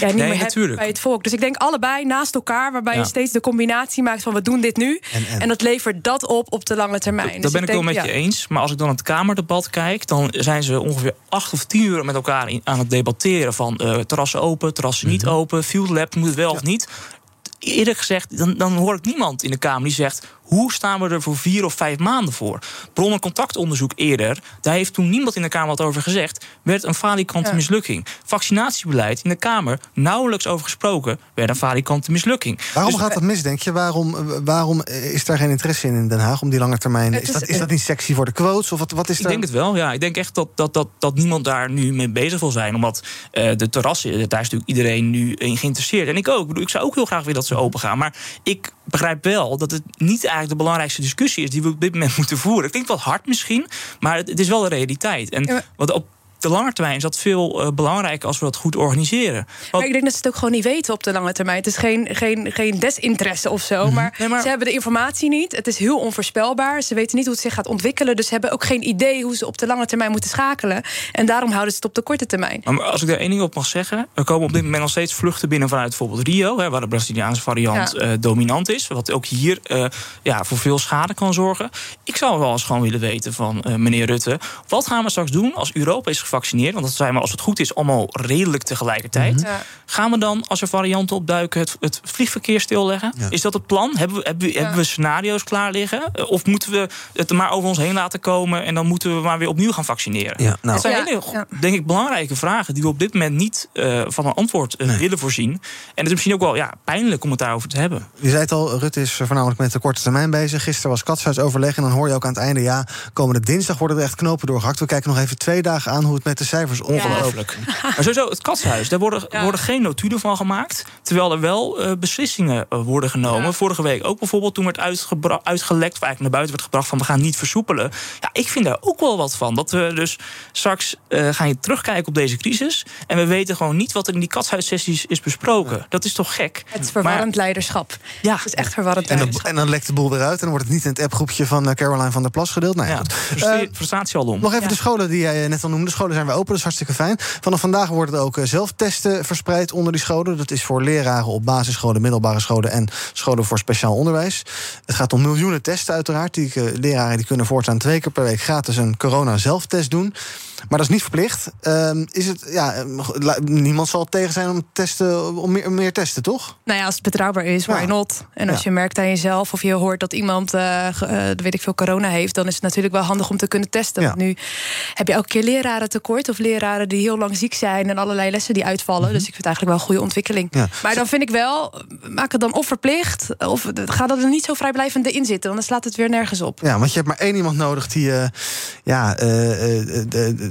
S5: ja, niet
S7: nee,
S5: meer
S7: natuurlijk.
S5: hebt bij het volk. Dus ik denk allebei naast elkaar, waarbij ja. je steeds de combinatie maakt van we doen dit nu. En, en. en dat levert dat op op de lange termijn.
S7: Dat, dus ben ik, denk, wel met ja. je eens. Maar als ik dan het Kamerdebat kijk, dan zijn ze ongeveer acht of tien uur met elkaar in, aan het debatteren van uh, terrassen open, terrassen mm -hmm. niet open, field lab moet het wel of niet. Eerlijk gezegd, dan, dan hoor ik niemand in de Kamer die zegt hoe staan we er voor vier of vijf maanden voor? Bron- en contactonderzoek eerder, daar heeft toen niemand in de Kamer wat over gezegd, werd een falikante ja. mislukking. Vaccinatiebeleid in de Kamer, nauwelijks over gesproken, werd een falikante mislukking.
S3: Waarom dus, gaat dat mis, denk je? Waarom, waarom is daar geen interesse in in Den Haag om die lange termijn? Is, is, dat, is dat niet sexy voor de quotes? Of wat, wat is
S7: ik
S3: daar?
S7: denk het wel, ja. Ik denk echt dat, dat, dat, dat niemand daar nu mee bezig wil zijn. Omdat uh, de terrassen, daar is natuurlijk iedereen nu in geïnteresseerd. En ik ook. Ik, bedoel, ik zou ook heel graag willen dat ze open gaan. Maar ik begrijp wel dat het niet eigenlijk de belangrijkste discussie is die we op dit moment moeten voeren. Ik denk wel hard misschien, maar het, het is wel de realiteit. En wat op de lange termijn is dat veel uh, belangrijker als we dat goed organiseren.
S5: Want... Maar ik denk dat ze het ook gewoon niet weten op de lange termijn. Het is geen, geen, geen desinteresse of zo. Mm -hmm. maar, nee, maar, ze hebben de informatie niet. Het is heel onvoorspelbaar. Ze weten niet hoe het zich gaat ontwikkelen. Dus ze hebben ook geen idee hoe ze op de lange termijn moeten schakelen. En daarom houden ze het op de korte termijn.
S7: Maar als ik daar één ding op mag zeggen. Er komen op dit moment nog steeds vluchten binnen vanuit bijvoorbeeld Rio. Hè, waar de Braziliaanse variant ja. uh, dominant is. Wat ook hier uh, ja, voor veel schade kan zorgen. Ik zou wel eens gewoon willen weten van meneer Rutte. Wat gaan we straks doen als Europa is gevaccineerd? Want dat zijn we, als het goed is, allemaal redelijk tegelijkertijd. Mm -hmm. ja. Gaan we dan, als er varianten opduiken, het, het vliegverkeer stilleggen? Ja. Is dat het plan? Hebben we, hebben, we, ja. hebben we scenario's klaar liggen? Of moeten we het er maar over ons heen laten komen en dan moeten we maar weer opnieuw gaan vaccineren?
S3: Ja, nou.
S7: Dat zijn hele, denk ik, belangrijke vragen die we op dit moment niet uh, van een antwoord uh, nee. willen voorzien. En het is misschien ook wel ja, pijnlijk om het daarover te hebben.
S3: Je zei het al, Rutte is voornamelijk met de korte termijn bezig. Gisteren was katshuisoverleg en dan hoor je ook aan het einde... ja, komende dinsdag worden er echt knopen doorgehakt. We kijken nog even twee dagen aan hoe het met de cijfers ongelooflijk.
S7: Ja. Maar sowieso, het katshuis, daar worden, ja. worden geen notulen van gemaakt... terwijl er wel uh, beslissingen uh, worden genomen. Ja. Vorige week ook bijvoorbeeld toen werd uitgelekt... of eigenlijk naar buiten werd gebracht van we gaan niet versoepelen. Ja, ik vind daar ook wel wat van. Dat we dus straks uh, gaan je terugkijken op deze crisis... en we weten gewoon niet wat er in die katshuissessies is besproken. Dat is toch gek?
S5: Het is verwarrend maar, leiderschap.
S7: Ja.
S5: Het is echt verwarrend
S3: en dan,
S5: leiderschap.
S3: en dan lekt de boel eruit en dan wordt het niet in het appgroepje van Caroline van der Plas gedeeld. Nou, ja,
S7: ja. frustratie al om.
S3: Nog even de scholen die jij net al noemde. De scholen zijn weer open, dat is hartstikke fijn. Vanaf vandaag worden er ook zelftesten verspreid onder die scholen. Dat is voor leraren op basisscholen, middelbare scholen en scholen voor speciaal onderwijs. Het gaat om miljoenen testen uiteraard. Die uh, leraren die kunnen voortaan twee keer per week gratis een corona-zelftest doen. Maar dat is niet verplicht. Uh, is het, ja, niemand zal tegen zijn om, testen, om meer, meer testen, toch?
S5: Nou ja, als het betrouwbaar is, why ja. not? En als ja. je merkt aan jezelf of je hoort dat iemand, uh, uh, weet ik veel, corona heeft... dan is het natuurlijk wel handig om te kunnen testen. Ja. Want nu heb je elke keer leraren tekort... of leraren die heel lang ziek zijn en allerlei lessen die uitvallen. Mm -hmm. Dus ik vind het eigenlijk wel een goede ontwikkeling. Maar dan vind ik wel, maak het dan of verplicht... of ga dat er niet zo vrijblijvend in zitten... want dan slaat het weer nergens op.
S3: Ja, want je hebt maar één iemand nodig die... Uh, ja, de,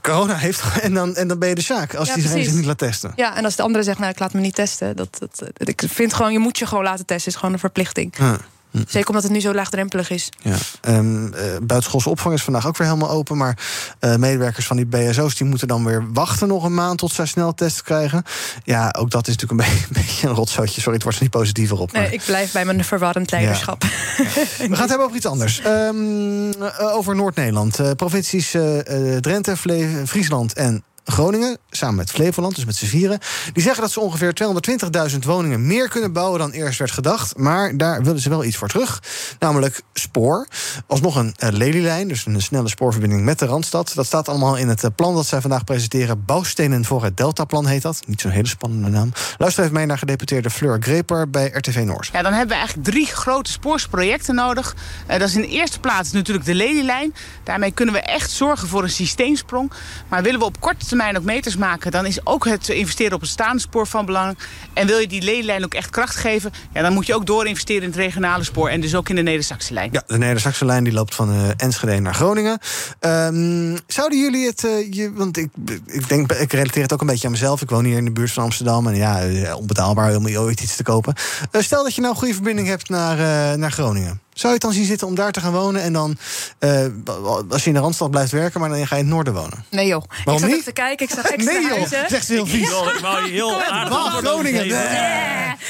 S3: corona heeft en dan, en dan ben je de zaak als ja, die zich niet laat testen.
S5: Ja, en als de andere zegt, nou, ik laat me niet testen. Dat, dat, ik vind gewoon, je moet je gewoon laten testen. is gewoon een verplichting. Ja. Zeker omdat het nu zo laagdrempelig is.
S3: Ja. Um, uh, buitenschoolse opvang is vandaag ook weer helemaal open. Maar uh, medewerkers van die BSO's die moeten dan weer wachten nog een maand tot zij snel testen krijgen. Ja, ook dat is natuurlijk een, be een beetje een rotzootje. Sorry, het wordt er niet positiever op.
S5: Maar... Nee, ik blijf bij mijn verwarrend leiderschap.
S3: Ja. We gaan het hebben over iets anders. Um, uh, over Noord-Nederland. provincies Drenthe, Friesland en Groningen, samen met Flevoland, dus met z'n vieren... die zeggen dat ze ongeveer 220.000 woningen meer kunnen bouwen... dan eerst werd gedacht, maar daar willen ze wel iets voor terug. Namelijk spoor. Alsnog een uh, lelielijn, dus een snelle spoorverbinding met de Randstad. Dat staat allemaal in het plan dat zij vandaag presenteren. Bouwstenen voor het Deltaplan heet dat. Niet zo'n hele spannende naam. Luister even mee naar gedeputeerde Fleur Greper bij RTV Noord.
S20: Ja, dan hebben we eigenlijk drie grote spoorsprojecten nodig. Uh, dat is in de eerste plaats natuurlijk de lelielijn. Daarmee kunnen we echt zorgen voor een systeemsprong. Maar willen we op korte termijn ook meters maken... dan is ook het investeren op het staande spoor van belang. En wil je die lelielijn ook echt kracht geven... Ja, dan moet je ook doorinvesteren in het regionale spoor... en dus ook in de Neder-Saxe lijn.
S3: Ja, de Neder-Saxe lijn die loopt van uh, Enschede naar Groningen. Um, zouden jullie het... Uh, je, want ik, ik denk, ik relateer het ook een beetje aan mezelf. Ik woon hier in de buurt van Amsterdam. En ja, onbetaalbaar om ooit iets te kopen. Stel dat je nou een goede verbinding hebt naar, naar Groningen. Zou je het dan zien zitten om daar te gaan wonen en dan, uh, als je in de Randstad blijft werken, maar dan ga je in het noorden wonen?
S5: Nee joh.
S3: Waarom
S5: ik zat
S3: niet?
S5: even te kijken, ik zag extra
S3: nee joh,
S5: huizen.
S3: zegt ze heel vies.
S7: Ja. Ik wou je heel aardig
S3: Groningen.
S5: Nee.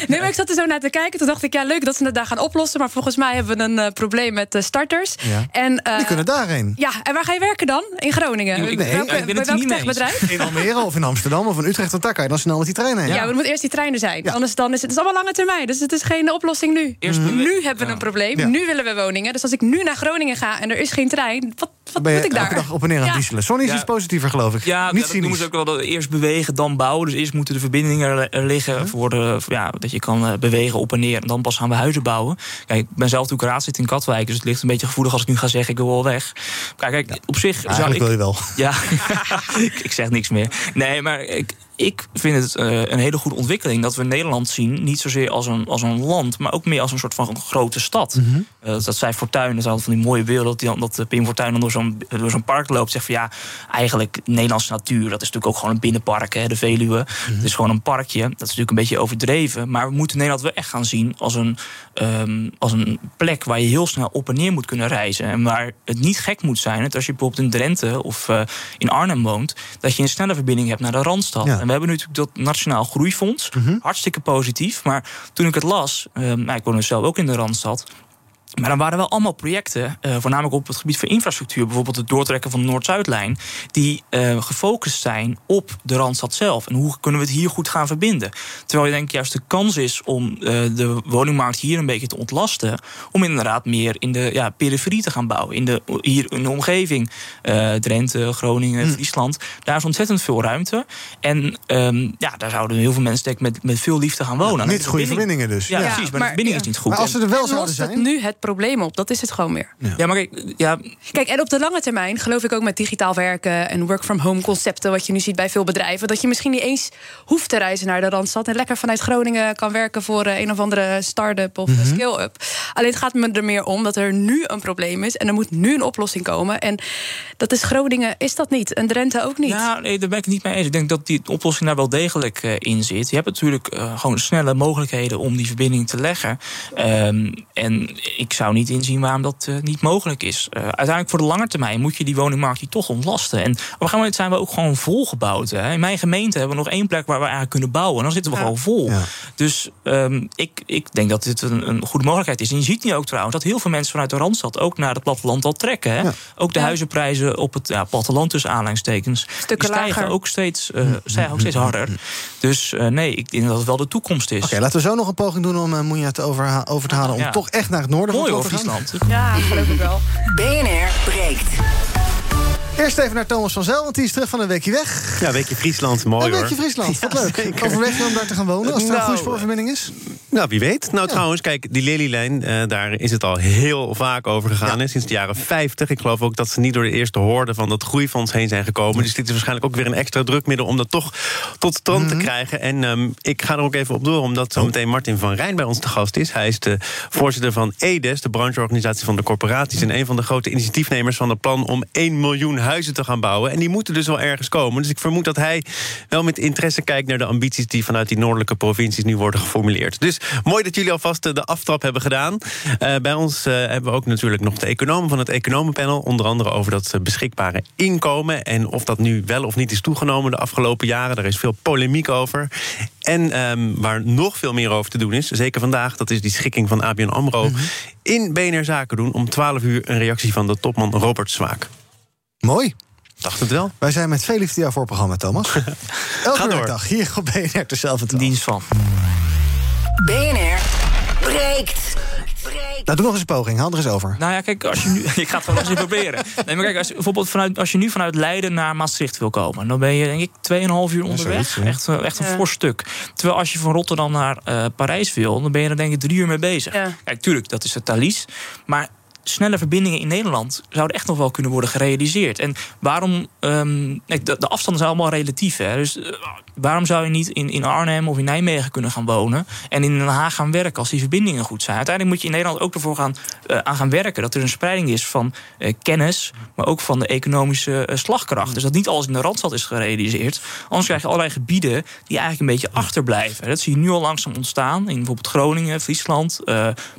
S5: nee, maar ik zat er zo naar te kijken. Toen dacht ik, ja leuk dat ze het daar gaan oplossen. Maar volgens mij hebben we een uh, probleem met de starters.
S3: Ja.
S5: En, uh,
S3: Die kunnen daarheen.
S5: Ja, en waar ga je werken dan? In Groningen?
S7: Ik,
S5: nee,
S7: welke, ik ben het
S5: bij
S7: niet
S5: welk bedrijf?
S3: In Almere of in Amsterdam of in Utrecht. Want daar kan je dan snel met die treinen heen.
S5: Ja, ja er moeten eerst die treinen zijn. Ja. Anders dan is het, het is allemaal lange termijn. Dus het is geen oplossing nu.
S7: Eerst
S5: nu hebben we een probleem. Nu willen we woningen. Dus als ik nu naar Groningen ga en er is geen trein, wat, wat
S3: ben je
S5: moet ik daar?
S3: elke dag op en neer aan dieselen. Sonny is
S7: Ja.
S3: iets positiever, geloof ik.
S7: Ja,
S3: Niet
S7: dat noemen ze ook wel dat eerst bewegen, dan bouwen. Dus eerst moeten de verbindingen er, liggen voor, de, voor, ja, dat je kan uh, bewegen op en neer. En dan pas gaan we huizen bouwen. Kijk, ik ben zelf natuurlijk raadslid in Katwijk, dus het ligt een beetje gevoelig als ik nu ga zeggen ik wil wel weg. Kijk, kijk op zich zou
S3: Eigenlijk
S7: ik.
S3: wil je wel.
S7: Ja, ik, ik zeg niks meer. Nee, maar ik, ik vind het uh, een hele goede ontwikkeling dat we Nederland zien, niet zozeer als een, als een land, maar ook meer als een soort van grote stad. Mm -hmm. uh, dat zij Fortuyn, dat is altijd van die mooie beelden, dat, die, dat Pim Fortuyn dan door zo'n park loopt, zegt van ja, eigenlijk Nederlandse natuur, dat is natuurlijk ook gewoon een binnenpark, hè, de Veluwe. Mm -hmm. Het is gewoon een parkje. Dat is natuurlijk een beetje overdreven, maar we moeten Nederland wel echt gaan zien als een, um, als een plek waar je heel snel op en neer moet kunnen reizen en waar het niet gek moet zijn, dat als je bijvoorbeeld in Drenthe of uh, in Arnhem woont, dat je een snelle verbinding hebt naar de Randstad. Ja. We hebben natuurlijk dat Nationaal Groeifonds. Mm -hmm. Hartstikke positief. Maar toen ik het las, uh, nou, ik woon dus zelf ook in de Randstad. Maar dan waren wel allemaal projecten, uh, voornamelijk op het gebied van infrastructuur, bijvoorbeeld het doortrekken van de Noord-Zuidlijn, die uh, gefocust zijn op de Randstad zelf. En hoe kunnen we het hier goed gaan verbinden? Terwijl je denk ik juist de kans is om uh, de woningmarkt hier een beetje te ontlasten, om inderdaad meer in de ja, periferie te gaan bouwen. In de, hier in de omgeving, Drenthe, Groningen, mm. Friesland, daar is ontzettend veel ruimte. En um, ja, daar zouden heel veel mensen denk ik, met, met veel liefde gaan wonen.
S3: Niet goede verbindingen dus.
S7: Ja, ja, precies, maar, maar de verbinding is niet goed.
S3: Maar als ze er wel zouden zijn.
S5: Nu het probleem op. Dat is het gewoon meer.
S7: Ja, ja maar kijk, ja.
S5: kijk, en op de lange termijn geloof ik ook met digitaal werken en work-from-home concepten, wat je nu ziet bij veel bedrijven, dat je misschien niet eens hoeft te reizen naar de Randstad en lekker vanuit Groningen kan werken voor een of andere start-up of mm -hmm. skill-up. Alleen het gaat me er meer om dat er nu een probleem is en er moet nu een oplossing komen. En dat is Groningen, is dat niet? En Drenthe ook niet?
S7: Ja, nee, daar ben ik niet mee eens. Ik denk dat die oplossing daar wel degelijk uh, in zit. Je hebt natuurlijk uh, gewoon snelle mogelijkheden om die verbinding te leggen. Um, en ik zou niet inzien waarom dat uh, niet mogelijk is. Uh, uiteindelijk voor de lange termijn moet je die woningmarkt die toch ontlasten. En op een gegeven moment zijn we ook gewoon volgebouwd. Hè. In mijn gemeente hebben we nog één plek waar we eigenlijk kunnen bouwen. En dan zitten we ja. gewoon vol. Ja. Dus um, ik, ik denk dat dit een, een, goede mogelijkheid is. En je ziet nu ook trouwens dat heel veel mensen vanuit de Randstad ook naar het platteland al trekken. Hè. Ja. Ook de huizenprijzen op het platteland tussen aanleidingstekens.
S5: Stukken
S7: die stijgen
S5: lager.
S7: ook steeds, uh, stijgen ook steeds harder. Dus nee, ik denk dat het wel de toekomst is.
S3: Oké, okay, laten we zo nog een poging doen om uh, Moenja te over, over te halen. Om toch echt naar het noorden
S7: Mooi,
S3: van
S7: hoor, Friesland.
S5: Ja, geloof ik wel.
S1: BNR breekt.
S3: Eerst even naar Thomas van Zel, want die is terug van een weekje weg.
S21: Ja, een weekje Friesland, mooi
S3: Een weekje Friesland, wat
S21: Ja,
S3: leuk.
S21: zeker.
S3: Overweg om daar te gaan wonen, als er een
S21: Nou,
S3: goede spoorverbinding is?
S21: Nou, wie weet. Nou,
S3: Ja.
S21: trouwens, kijk, die Lelylijn, eh daar is het al heel vaak over gegaan. Sinds de jaren 50. Ik geloof ook dat ze niet door de eerste hoorde van dat groeifonds heen zijn gekomen. Dus dit is waarschijnlijk ook weer een extra drukmiddel om dat toch tot stand
S3: Mhm.
S21: te krijgen. En ehm, ik ga er ook even op door, omdat zometeen Martin van Rijn bij ons te gast is. Hij is de voorzitter van EDES, de brancheorganisatie van de corporaties. En een van de grote initiatiefnemers van het plan om 1 miljoen huizen te gaan bouwen. En die moeten dus wel ergens komen. Dus ik vermoed dat hij wel met interesse kijkt naar de ambities die vanuit die noordelijke provincies nu worden geformuleerd. Dus mooi dat jullie alvast eh, de aftrap hebben gedaan. Eh, bij ons eh, hebben we ook natuurlijk nog de economen van het economenpanel. Onder andere over dat beschikbare inkomen. En of dat nu wel of niet is toegenomen de afgelopen jaren. Daar is veel polemiek over. En ehm, waar nog veel meer over te doen is, zeker vandaag, dat is die schikking van ABN AMRO. In BNR Zaken doen om 12 uur een reactie van de topman Robert Zwaak.
S3: Mooi.
S21: Dacht het wel.
S3: Wij zijn met veel liefde jouw voorprogramma, Thomas. Elke werkdag hier op BNR dezelfde
S7: Dienst van.
S1: BNR breekt.
S3: Nou, doe nog eens een poging. Haal er eens over.
S7: Nou ja, kijk, als je nu. Ik ga het gewoon eens even proberen. Nee, maar kijk, als, je- bijvoorbeeld vanuit, als je nu vanuit Leiden naar Maastricht wil komen, dan ben je denk ik 2,5 uur onderweg.
S3: ja.
S7: echt eh, echt een
S5: Ja.
S7: fors stuk. Terwijl als je van Rotterdam naar eh, Parijs wil, dan ben je er denk ik drie uur mee bezig.
S5: Ja.
S7: Kijk, tuurlijk, dat is het Thalys. Maar snelle verbindingen in Nederland zouden echt nog wel kunnen worden gerealiseerd. En waarom... ehm, de, de afstanden zijn allemaal relatief. Hè? Dus eh, waarom zou je niet in, in Arnhem of in Nijmegen kunnen gaan wonen... en in Den Haag gaan werken als die verbindingen goed zijn? Uiteindelijk moet je in Nederland ook ervoor gaan, eh, aan gaan werken... dat er een spreiding is van eh, kennis, maar ook van de economische slagkracht. Dus dat niet alles in de Randstad is gerealiseerd. Anders krijg je allerlei gebieden die eigenlijk een beetje achterblijven. Dat zie je nu al langzaam ontstaan in bijvoorbeeld Groningen, Friesland,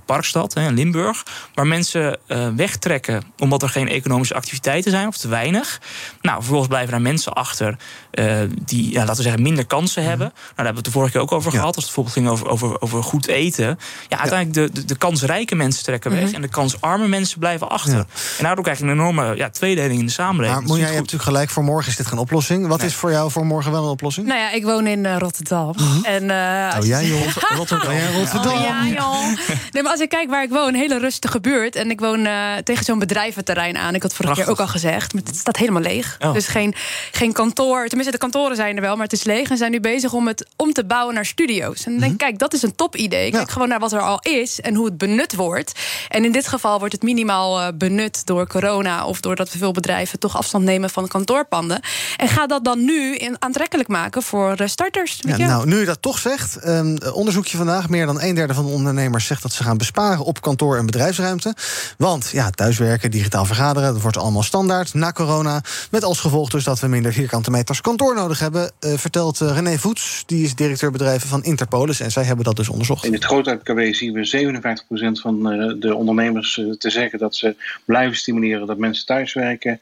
S7: Parkstad en Limburg. Waar mensen eh, wegtrekken omdat er geen economische activiteiten zijn of te weinig. Nou, vervolgens blijven daar mensen achter eh, die, ja, laten we zeggen, minder kansen hebben. Nou, daar hebben we het de vorige keer ook over gehad. Als het bijvoorbeeld ging over, over, over goed eten. Ja, uiteindelijk de, de, de kansrijke mensen trekken weg en de kansarme mensen blijven achter. En daardoor krijg je een enorme ja, tweedeling in de samenleving.
S3: Maar
S7: is
S3: je
S7: niet
S3: hebt natuurlijk gelijk. Voor morgen is dit geen oplossing. Wat is voor jou voor morgen wel een oplossing?
S5: Nou ja, ik woon in eh, Rotterdam. En, eh, als
S3: Oh, jij joh. Rotterdam. Oh, jij Rotterdam.
S5: Oh, ja, joh. Nee, maar als ik kijk waar ik woon, een hele rustige buurt. En ik woon eh, tegen zo'n bedrijventerrein aan. Ik had vorige keer ook al gezegd. Maar het staat helemaal leeg.
S7: Oh.
S5: Dus geen, geen kantoor. Tenminste, de kantoren zijn er wel, maar het is leeg. En zijn nu bezig om het om te bouwen naar studio's. En dan denk ik, kijk, dat is een top idee. Kijk gewoon naar wat er al is en hoe het benut wordt. En in dit geval wordt het minimaal eh, benut door corona... of doordat we veel bedrijven toch afstand nemen van kantoorpanden. En ga dat dan nu in, aantrekkelijk maken voor eh, starters.
S3: Ja, nou, nu je dat toch zegt, ehm, onderzoekje vandaag... meer dan een derde van de ondernemers zegt dat ze gaan besparen... op kantoor- en bedrijfsruimte. Want ja, thuiswerken, digitaal vergaderen... dat wordt allemaal standaard na corona. Met als gevolg dus dat we minder vierkante meters kantoor nodig hebben... eh, vertelt eh, René Voets, die is directeur bedrijven van Interpolis... en zij hebben dat dus onderzocht.
S22: In het grote MKB zien we 57% van eh, de ondernemers te zeggen dat ze blijven stimuleren dat mensen thuiswerken.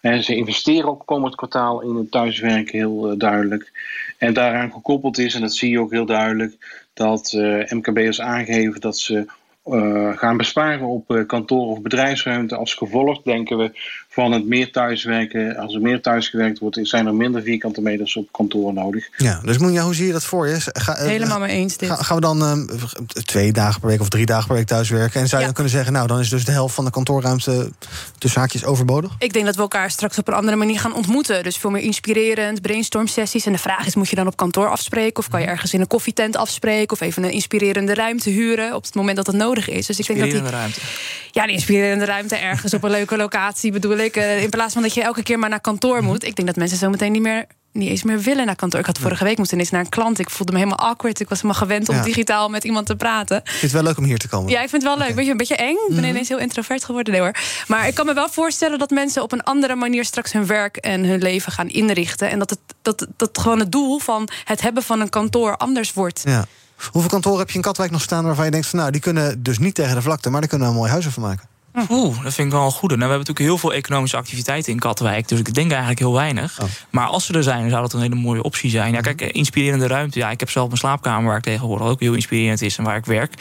S22: En ze investeren ook komend kwartaal in het thuiswerken heel duidelijk. En daaraan gekoppeld is, en dat zie je ook heel duidelijk, dat eh, MKB'ers aangeven dat ze gaan besparen op eh, kantoor of bedrijfsruimte. Als gevolg denken we van het meer thuiswerken. Als er meer thuisgewerkt wordt, zijn er minder vierkante meters op kantoor nodig.
S3: Ja, dus Moenja, hoe zie je dat voor je? Ga, eh,
S5: Helemaal mee eens dit.
S3: Ga- gaan we dan ehm, twee dagen per week of drie dagen per week thuiswerken? En zou je dan kunnen zeggen, nou, dan is dus de helft van de kantoorruimte tussen haakjes overbodig?
S5: Ik denk dat we elkaar straks op een andere manier gaan ontmoeten. Dus veel meer inspirerend, brainstorm-sessies. En de vraag is, moet je dan op kantoor afspreken... of kan je ergens in een koffietent afspreken... of even een inspirerende ruimte huren op het moment dat het nodig is. Dus ik denk dat die,
S7: Inspirerende ruimte.
S5: ja, die inspirerende ruimte ergens op een leuke locatie bedoel ik. Eh, In plaats van dat je elke keer maar naar kantoor moet. Ik denk dat mensen zo meteen niet meer... Niet eens meer willen naar kantoor. Ik had vorige week moest ineens naar een klant. Ik voelde me helemaal awkward. Ik was helemaal gewend om
S3: Ja.
S5: digitaal met iemand te praten.
S3: Ik vind het wel leuk om hier te komen.
S5: Ja, ik vind het wel leuk. Weet je, een beetje eng. Ik ben
S3: Mhm.
S5: ineens heel introvert geworden. Nee hoor. Maar ik kan me wel voorstellen dat mensen op een andere manier straks hun werk en hun leven gaan inrichten. En dat, het, dat, dat gewoon het doel van het hebben van een kantoor anders wordt.
S3: Ja. Hoeveel kantoren heb je in Katwijk nog staan waarvan je denkt van nou, die kunnen dus niet tegen de vlakte, maar daar kunnen we een mooi huis van maken?
S7: Oeh, dat vind ik wel een goede. Nou, we hebben natuurlijk heel veel economische activiteiten in Katwijk. Dus ik denk eigenlijk heel weinig. Maar als ze er zijn, dan zou dat een hele mooie optie zijn. Ja, kijk, eh, inspirerende ruimte. Ja, ik heb zelf mijn slaapkamer waar ik tegenwoordig ook heel inspirerend is en waar ik werk.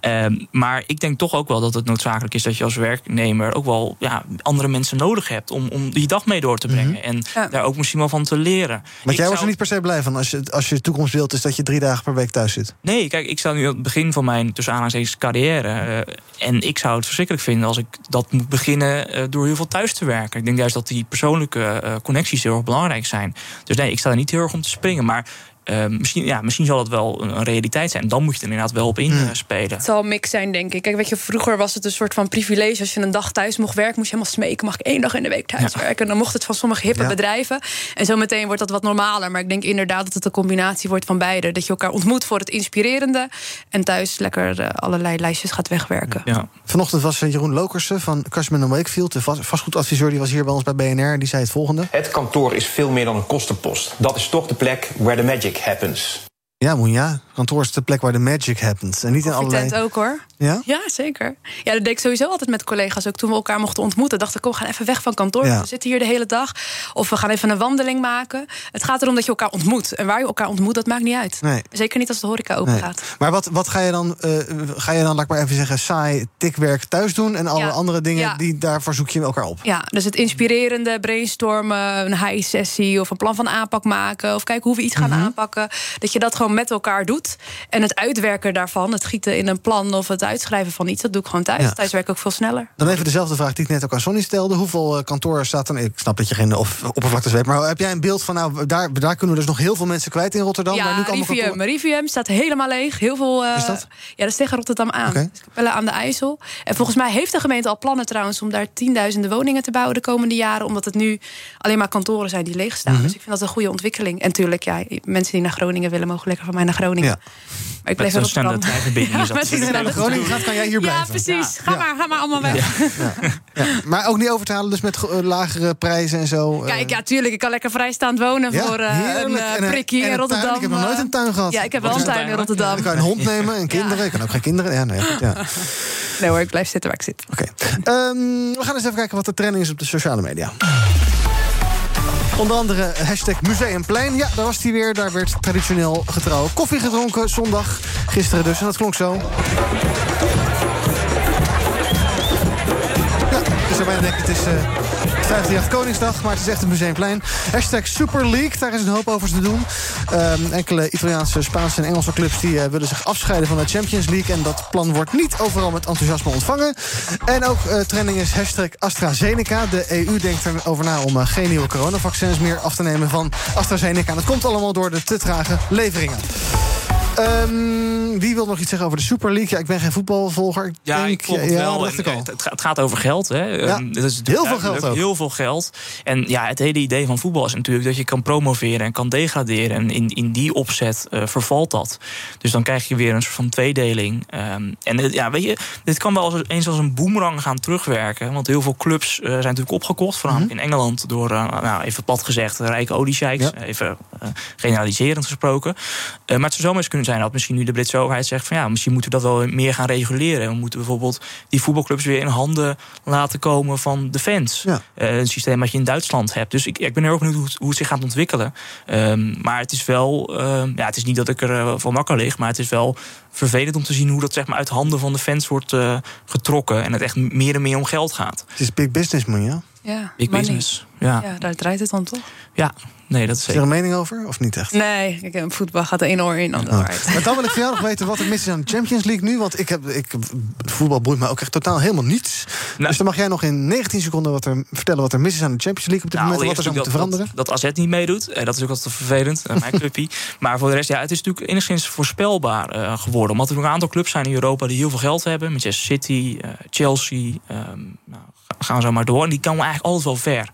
S7: Ehm, maar ik denk toch ook wel dat het noodzakelijk is dat je als werknemer ook wel ja, andere mensen nodig hebt om, om die dag mee door te brengen. En daar ook misschien wel van te leren. Ik
S3: jij was
S7: zou-
S3: er niet per se blij van als je, als je toekomstbeeld is dat je drie dagen per week thuis zit.
S7: Nee, kijk, ik sta nu aan het begin van mijn tussen aanhalingstekens carrière. eh, en ik zou het verschrikkelijk vinden als ik dat moet beginnen eh, door heel veel thuis te werken. Ik denk juist dat die persoonlijke eh, connecties heel erg belangrijk zijn. Dus nee, ik sta er niet heel erg om te springen. Maar eh, misschien, ja, misschien zal het wel een, realiteit zijn. Dan moet je er inderdaad wel op inspelen.
S5: Het zal een mix zijn, denk ik. Kijk, weet je, vroeger was het een soort van privilege. Als je een dag thuis mocht werken, moest je helemaal smeken. Mag ik één dag in de week thuis werken? En dan mocht het van sommige hippe
S3: Ja.
S5: bedrijven. En zo meteen wordt dat wat normaler. Maar ik denk inderdaad dat het een combinatie wordt van beide. Dat je elkaar ontmoet voor het inspirerende. En thuis lekker eh, allerlei lijstjes gaat wegwerken.
S7: Ja.
S3: Vanochtend was eh, Jeroen Lokersen van Cushman Wakefield, de vast- vastgoedadviseur, die was hier bij ons bij BNR. En die zei het volgende.
S23: Het kantoor is veel meer dan een kostenpost. Dat is toch de plek where the magic happens.
S3: Ja, Moenja, kantoor is de plek waar de magic happens. En niet in allerlei...
S5: Tent ook hoor.
S3: Ja?
S5: Ja, zeker. Ja, dat deed ik sowieso altijd met collega's. Ook toen we elkaar mochten ontmoeten, dacht ik, kom, we gaan even weg van kantoor.
S3: Ja.
S5: We zitten hier de hele dag. Of we gaan even een wandeling maken. Het gaat erom dat je elkaar ontmoet. En waar je elkaar ontmoet, dat maakt niet uit.
S3: Nee.
S5: Zeker niet als de horeca open
S3: Nee.
S5: gaat.
S3: Maar wat, wat ga je dan, eh, ga je dan, laat ik maar even zeggen, saai tikwerk thuis doen? En alle
S5: Ja.
S3: andere dingen,
S5: Ja.
S3: die, daarvoor zoek je elkaar op?
S5: Ja, dus het inspirerende, brainstormen, een high-sessie of een plan van aanpak maken. Of kijken hoe we iets gaan
S3: Mhm.
S5: aanpakken. Dat je dat gewoon met elkaar doet. En het uitwerken daarvan, het gieten in een plan of het uitschrijven van iets, dat doe ik gewoon thuis.
S3: Ja.
S5: Thuis werk ik ook veel sneller.
S3: Dan even dezelfde vraag die ik net ook aan Sonny stelde. Hoeveel eh, kantoren staat er? Ik snap dat je geen of, oppervlaktes weet. Maar heb jij een beeld van, nou, daar, daar kunnen we dus nog heel veel mensen kwijt in Rotterdam? maar
S5: Ja,
S3: nu
S5: Rivium. Rivium staat helemaal leeg. Heel veel, eh,
S3: Is dat?
S5: Ja, dat is tegen Rotterdam aan.
S3: Oké.
S5: Dus aan de IJssel. En volgens mij heeft de gemeente al plannen trouwens... om daar tienduizenden woningen te bouwen de komende jaren. Omdat het nu alleen maar kantoren zijn die leeg staan.
S3: Mhm.
S5: Dus ik vind dat een goede ontwikkeling. En tuurlijk, ja, mensen die naar Groningen willen... mogen lekker van mij naar Groningen.
S3: Ja.
S5: Maar ik
S7: zo'n snelle
S5: Rotterdam.
S7: treinverbinding
S5: snelle
S3: Als iedereen naar Groningen gaat, kan jij hier
S5: Ja,
S3: blijven.
S5: precies. Ga, Maar, ga maar allemaal weg.
S3: Ja. Maar ook niet over te halen, dus met eh, lagere prijzen en zo. eh.
S5: Kijk, ja, tuurlijk. Ik kan lekker vrijstaand wonen
S3: Ja,
S5: voor eh, een prikkie
S3: en
S5: in. Rotterdam.
S3: Ik heb nog nooit een tuin gehad.
S5: Ja, ik heb wel een tuin in
S3: Dan
S5: Rotterdam.
S3: kan je een hond nemen en kinderen. Ik kan ook geen kinderen. Ja, nee, goed, ja.
S5: Nee hoor, ik blijf zitten waar ik zit.
S3: Oké. Ehm, we gaan eens even kijken wat de trending is op de sociale media. Onder andere hashtag Museumplein. Ja, daar was hij weer. Daar werd traditioneel getrouw koffie gedronken. Zondag, gisteren dus. En dat klonk zo. Ja, zou bijna denken, het is eh, 538 Koningsdag, maar het is echt een museumplein. Hashtag Super League, daar is een hoop over te doen. Um, enkele Italiaanse, Spaanse en Engelse clubs... die uh, willen zich afscheiden van de Champions League... en dat plan wordt niet overal met enthousiasme ontvangen. En ook uh, trending is hashtag AstraZeneca. De EU denkt erover na om uh, geen nieuwe coronavaccins meer af te nemen van AstraZeneca. En dat komt allemaal door de te trage leveringen. Um, wie wil nog iets zeggen over de Super League? Ja, ik ben geen voetbalvolger. Ik
S7: ja,
S3: denk,
S7: ik volg het
S3: ja,
S7: wel.
S3: al.
S7: Het, het gaat over geld. Hè.
S3: Ja,
S7: Um, dat is
S3: heel veel geld ook.
S7: Heel veel geld. En ja, het hele idee van voetbal is natuurlijk dat je kan promoveren en kan degraderen. En in, in die opzet uh, vervalt dat. Dus dan krijg je weer een soort van tweedeling. Um, en het, ja, weet je, dit kan wel eens als een boemerang gaan terugwerken. Want heel veel clubs uh, zijn natuurlijk opgekocht. Voornamelijk
S3: Mhm.
S7: in Engeland door, uh, nou, even plat gezegd, rijke oliesheiks. Even generaliserend gesproken. Maar het zou zomaar eens kunnen zijn dat misschien nu de Britse overheid zegt van ja, misschien moeten we dat wel meer gaan reguleren. We moeten bijvoorbeeld die voetbalclubs weer in handen laten komen van de fans.
S3: Ja.
S7: Uh, een systeem wat je in Duitsland hebt. Dus ik, ik ben heel erg benieuwd hoe, hoe het zich gaat ontwikkelen. Um, maar het is wel, uh, ja, het is niet dat ik er uh, van wakker lig, maar het is wel vervelend om te zien hoe dat zeg maar uit handen van de fans wordt uh, getrokken en het echt meer en meer om geld gaat.
S3: Het is big business, man, ja?
S5: Ja,
S7: Big
S5: money.
S7: business. Ja.
S5: ja, daar draait het dan toch?
S7: Ja, nee, dat is
S3: Is er
S7: zeker.
S3: een mening over, of niet echt?
S5: Nee, kijk, voetbal gaat de ene oor in, ander uit.
S3: Maar dan wil ik van jou nog weten wat er mis is aan de Champions League nu. Want ik heb, ik, voetbal boeit me ook echt totaal helemaal niets.
S7: Nou.
S3: dus dan mag jij nog in 19 seconden wat er, vertellen wat er mis is aan de Champions League op dit
S7: Nou,
S3: moment. En wat er zou moeten veranderen.
S7: Dat, dat, AZ niet meedoet. Eh, dat is ook altijd vervelend. eh, mijn clubpie. Maar voor de rest, ja, het is natuurlijk enigszins voorspelbaar eh, geworden. Omdat er nog een aantal clubs zijn in Europa die heel veel geld hebben. Manchester City, eh, Chelsea. ehm, nou, ga- gaan we zo maar door. En die komen eigenlijk altijd wel ver.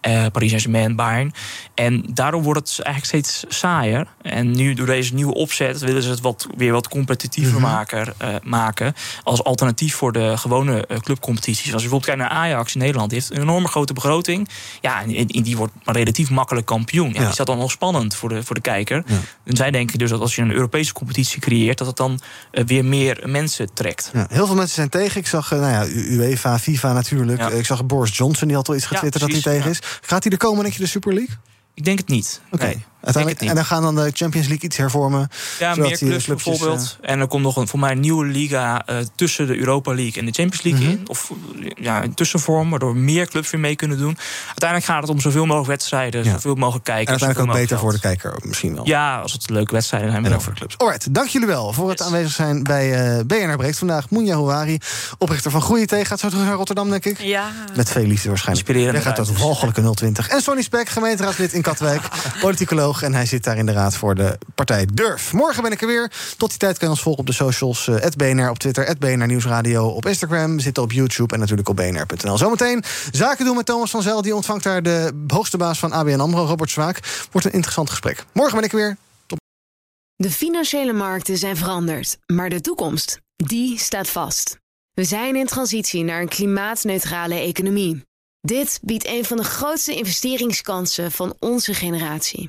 S7: Eh, Paris Saint-Germain, Bayern. En daardoor wordt het eigenlijk steeds saaier. En nu door deze nieuwe opzet willen ze het wat, weer wat competitiever
S3: Mhm.
S7: maken, eh, maken. Als alternatief voor de gewone eh, clubcompetities. Als je bijvoorbeeld kijkt naar Ajax in Nederland. Die heeft een enorme grote begroting. Ja, en, en die wordt relatief makkelijk kampioen. Ja,
S3: Ja.
S7: Is dat dan nog spannend voor de, voor de kijker? En zij denken dus dat als je een Europese competitie creëert... dat het dan weer meer mensen trekt.
S3: Ja, heel veel mensen zijn tegen. Ik zag, nou ja, UEFA, FIFA natuurlijk. Ik zag Boris Johnson, die had al iets getwitterd dat hij tegen is. Gaat hij er komen, denk je, de Super League?
S7: Ik denk het niet.
S3: Oké.
S7: Nee,
S3: Uiteindelijk, en dan gaan dan de Champions League iets hervormen.
S7: Ja, meer clubs
S3: clubjes,
S7: bijvoorbeeld. En er komt nog een, voor mij een nieuwe liga eh, tussen de Europa League en de Champions League
S3: Mhm.
S7: in. Of eh, ja, een tussenvorm, waardoor meer clubs weer mee kunnen doen. Uiteindelijk gaat het om zoveel mogelijk wedstrijden,
S3: Ja.
S7: zoveel mogelijk
S3: En
S7: kijkers.
S3: uiteindelijk ook beter voor de kijker ook misschien wel.
S7: Ja, als het leuke wedstrijden zijn.
S3: En voor de clubs. Alright, dank jullie wel voor het aanwezig zijn bij eh BNR Breekt. Vandaag Moenja Houari, oprichter van Groei Thee. Gaat zo terug naar Rotterdam, denk ik.
S5: Ja.
S3: Met veel liefde waarschijnlijk.
S7: Inspirerende
S3: Jij gaat tot walgelijke 020. En Sonny Spek, gemeenteraadslid in Katwijk. politicoloog. En hij zit daar in de raad voor de partij Durf. Morgen ben ik er weer. Tot die tijd kan je ons volgen op de socials. eh, @BNR op Twitter, @BNR Nieuwsradio op Instagram. We zitten op YouTube en natuurlijk op bnr.nl. Zometeen zaken doen met Thomas van Zel. Die ontvangt daar de hoogste baas van ABN AMRO, Robert Zwaak. Wordt een interessant gesprek. Morgen ben ik er weer.
S19: De financiële markten zijn veranderd, maar de toekomst, die staat vast. We zijn in transitie naar een klimaatneutrale economie. Dit biedt een van de grootste investeringskansen van onze generatie.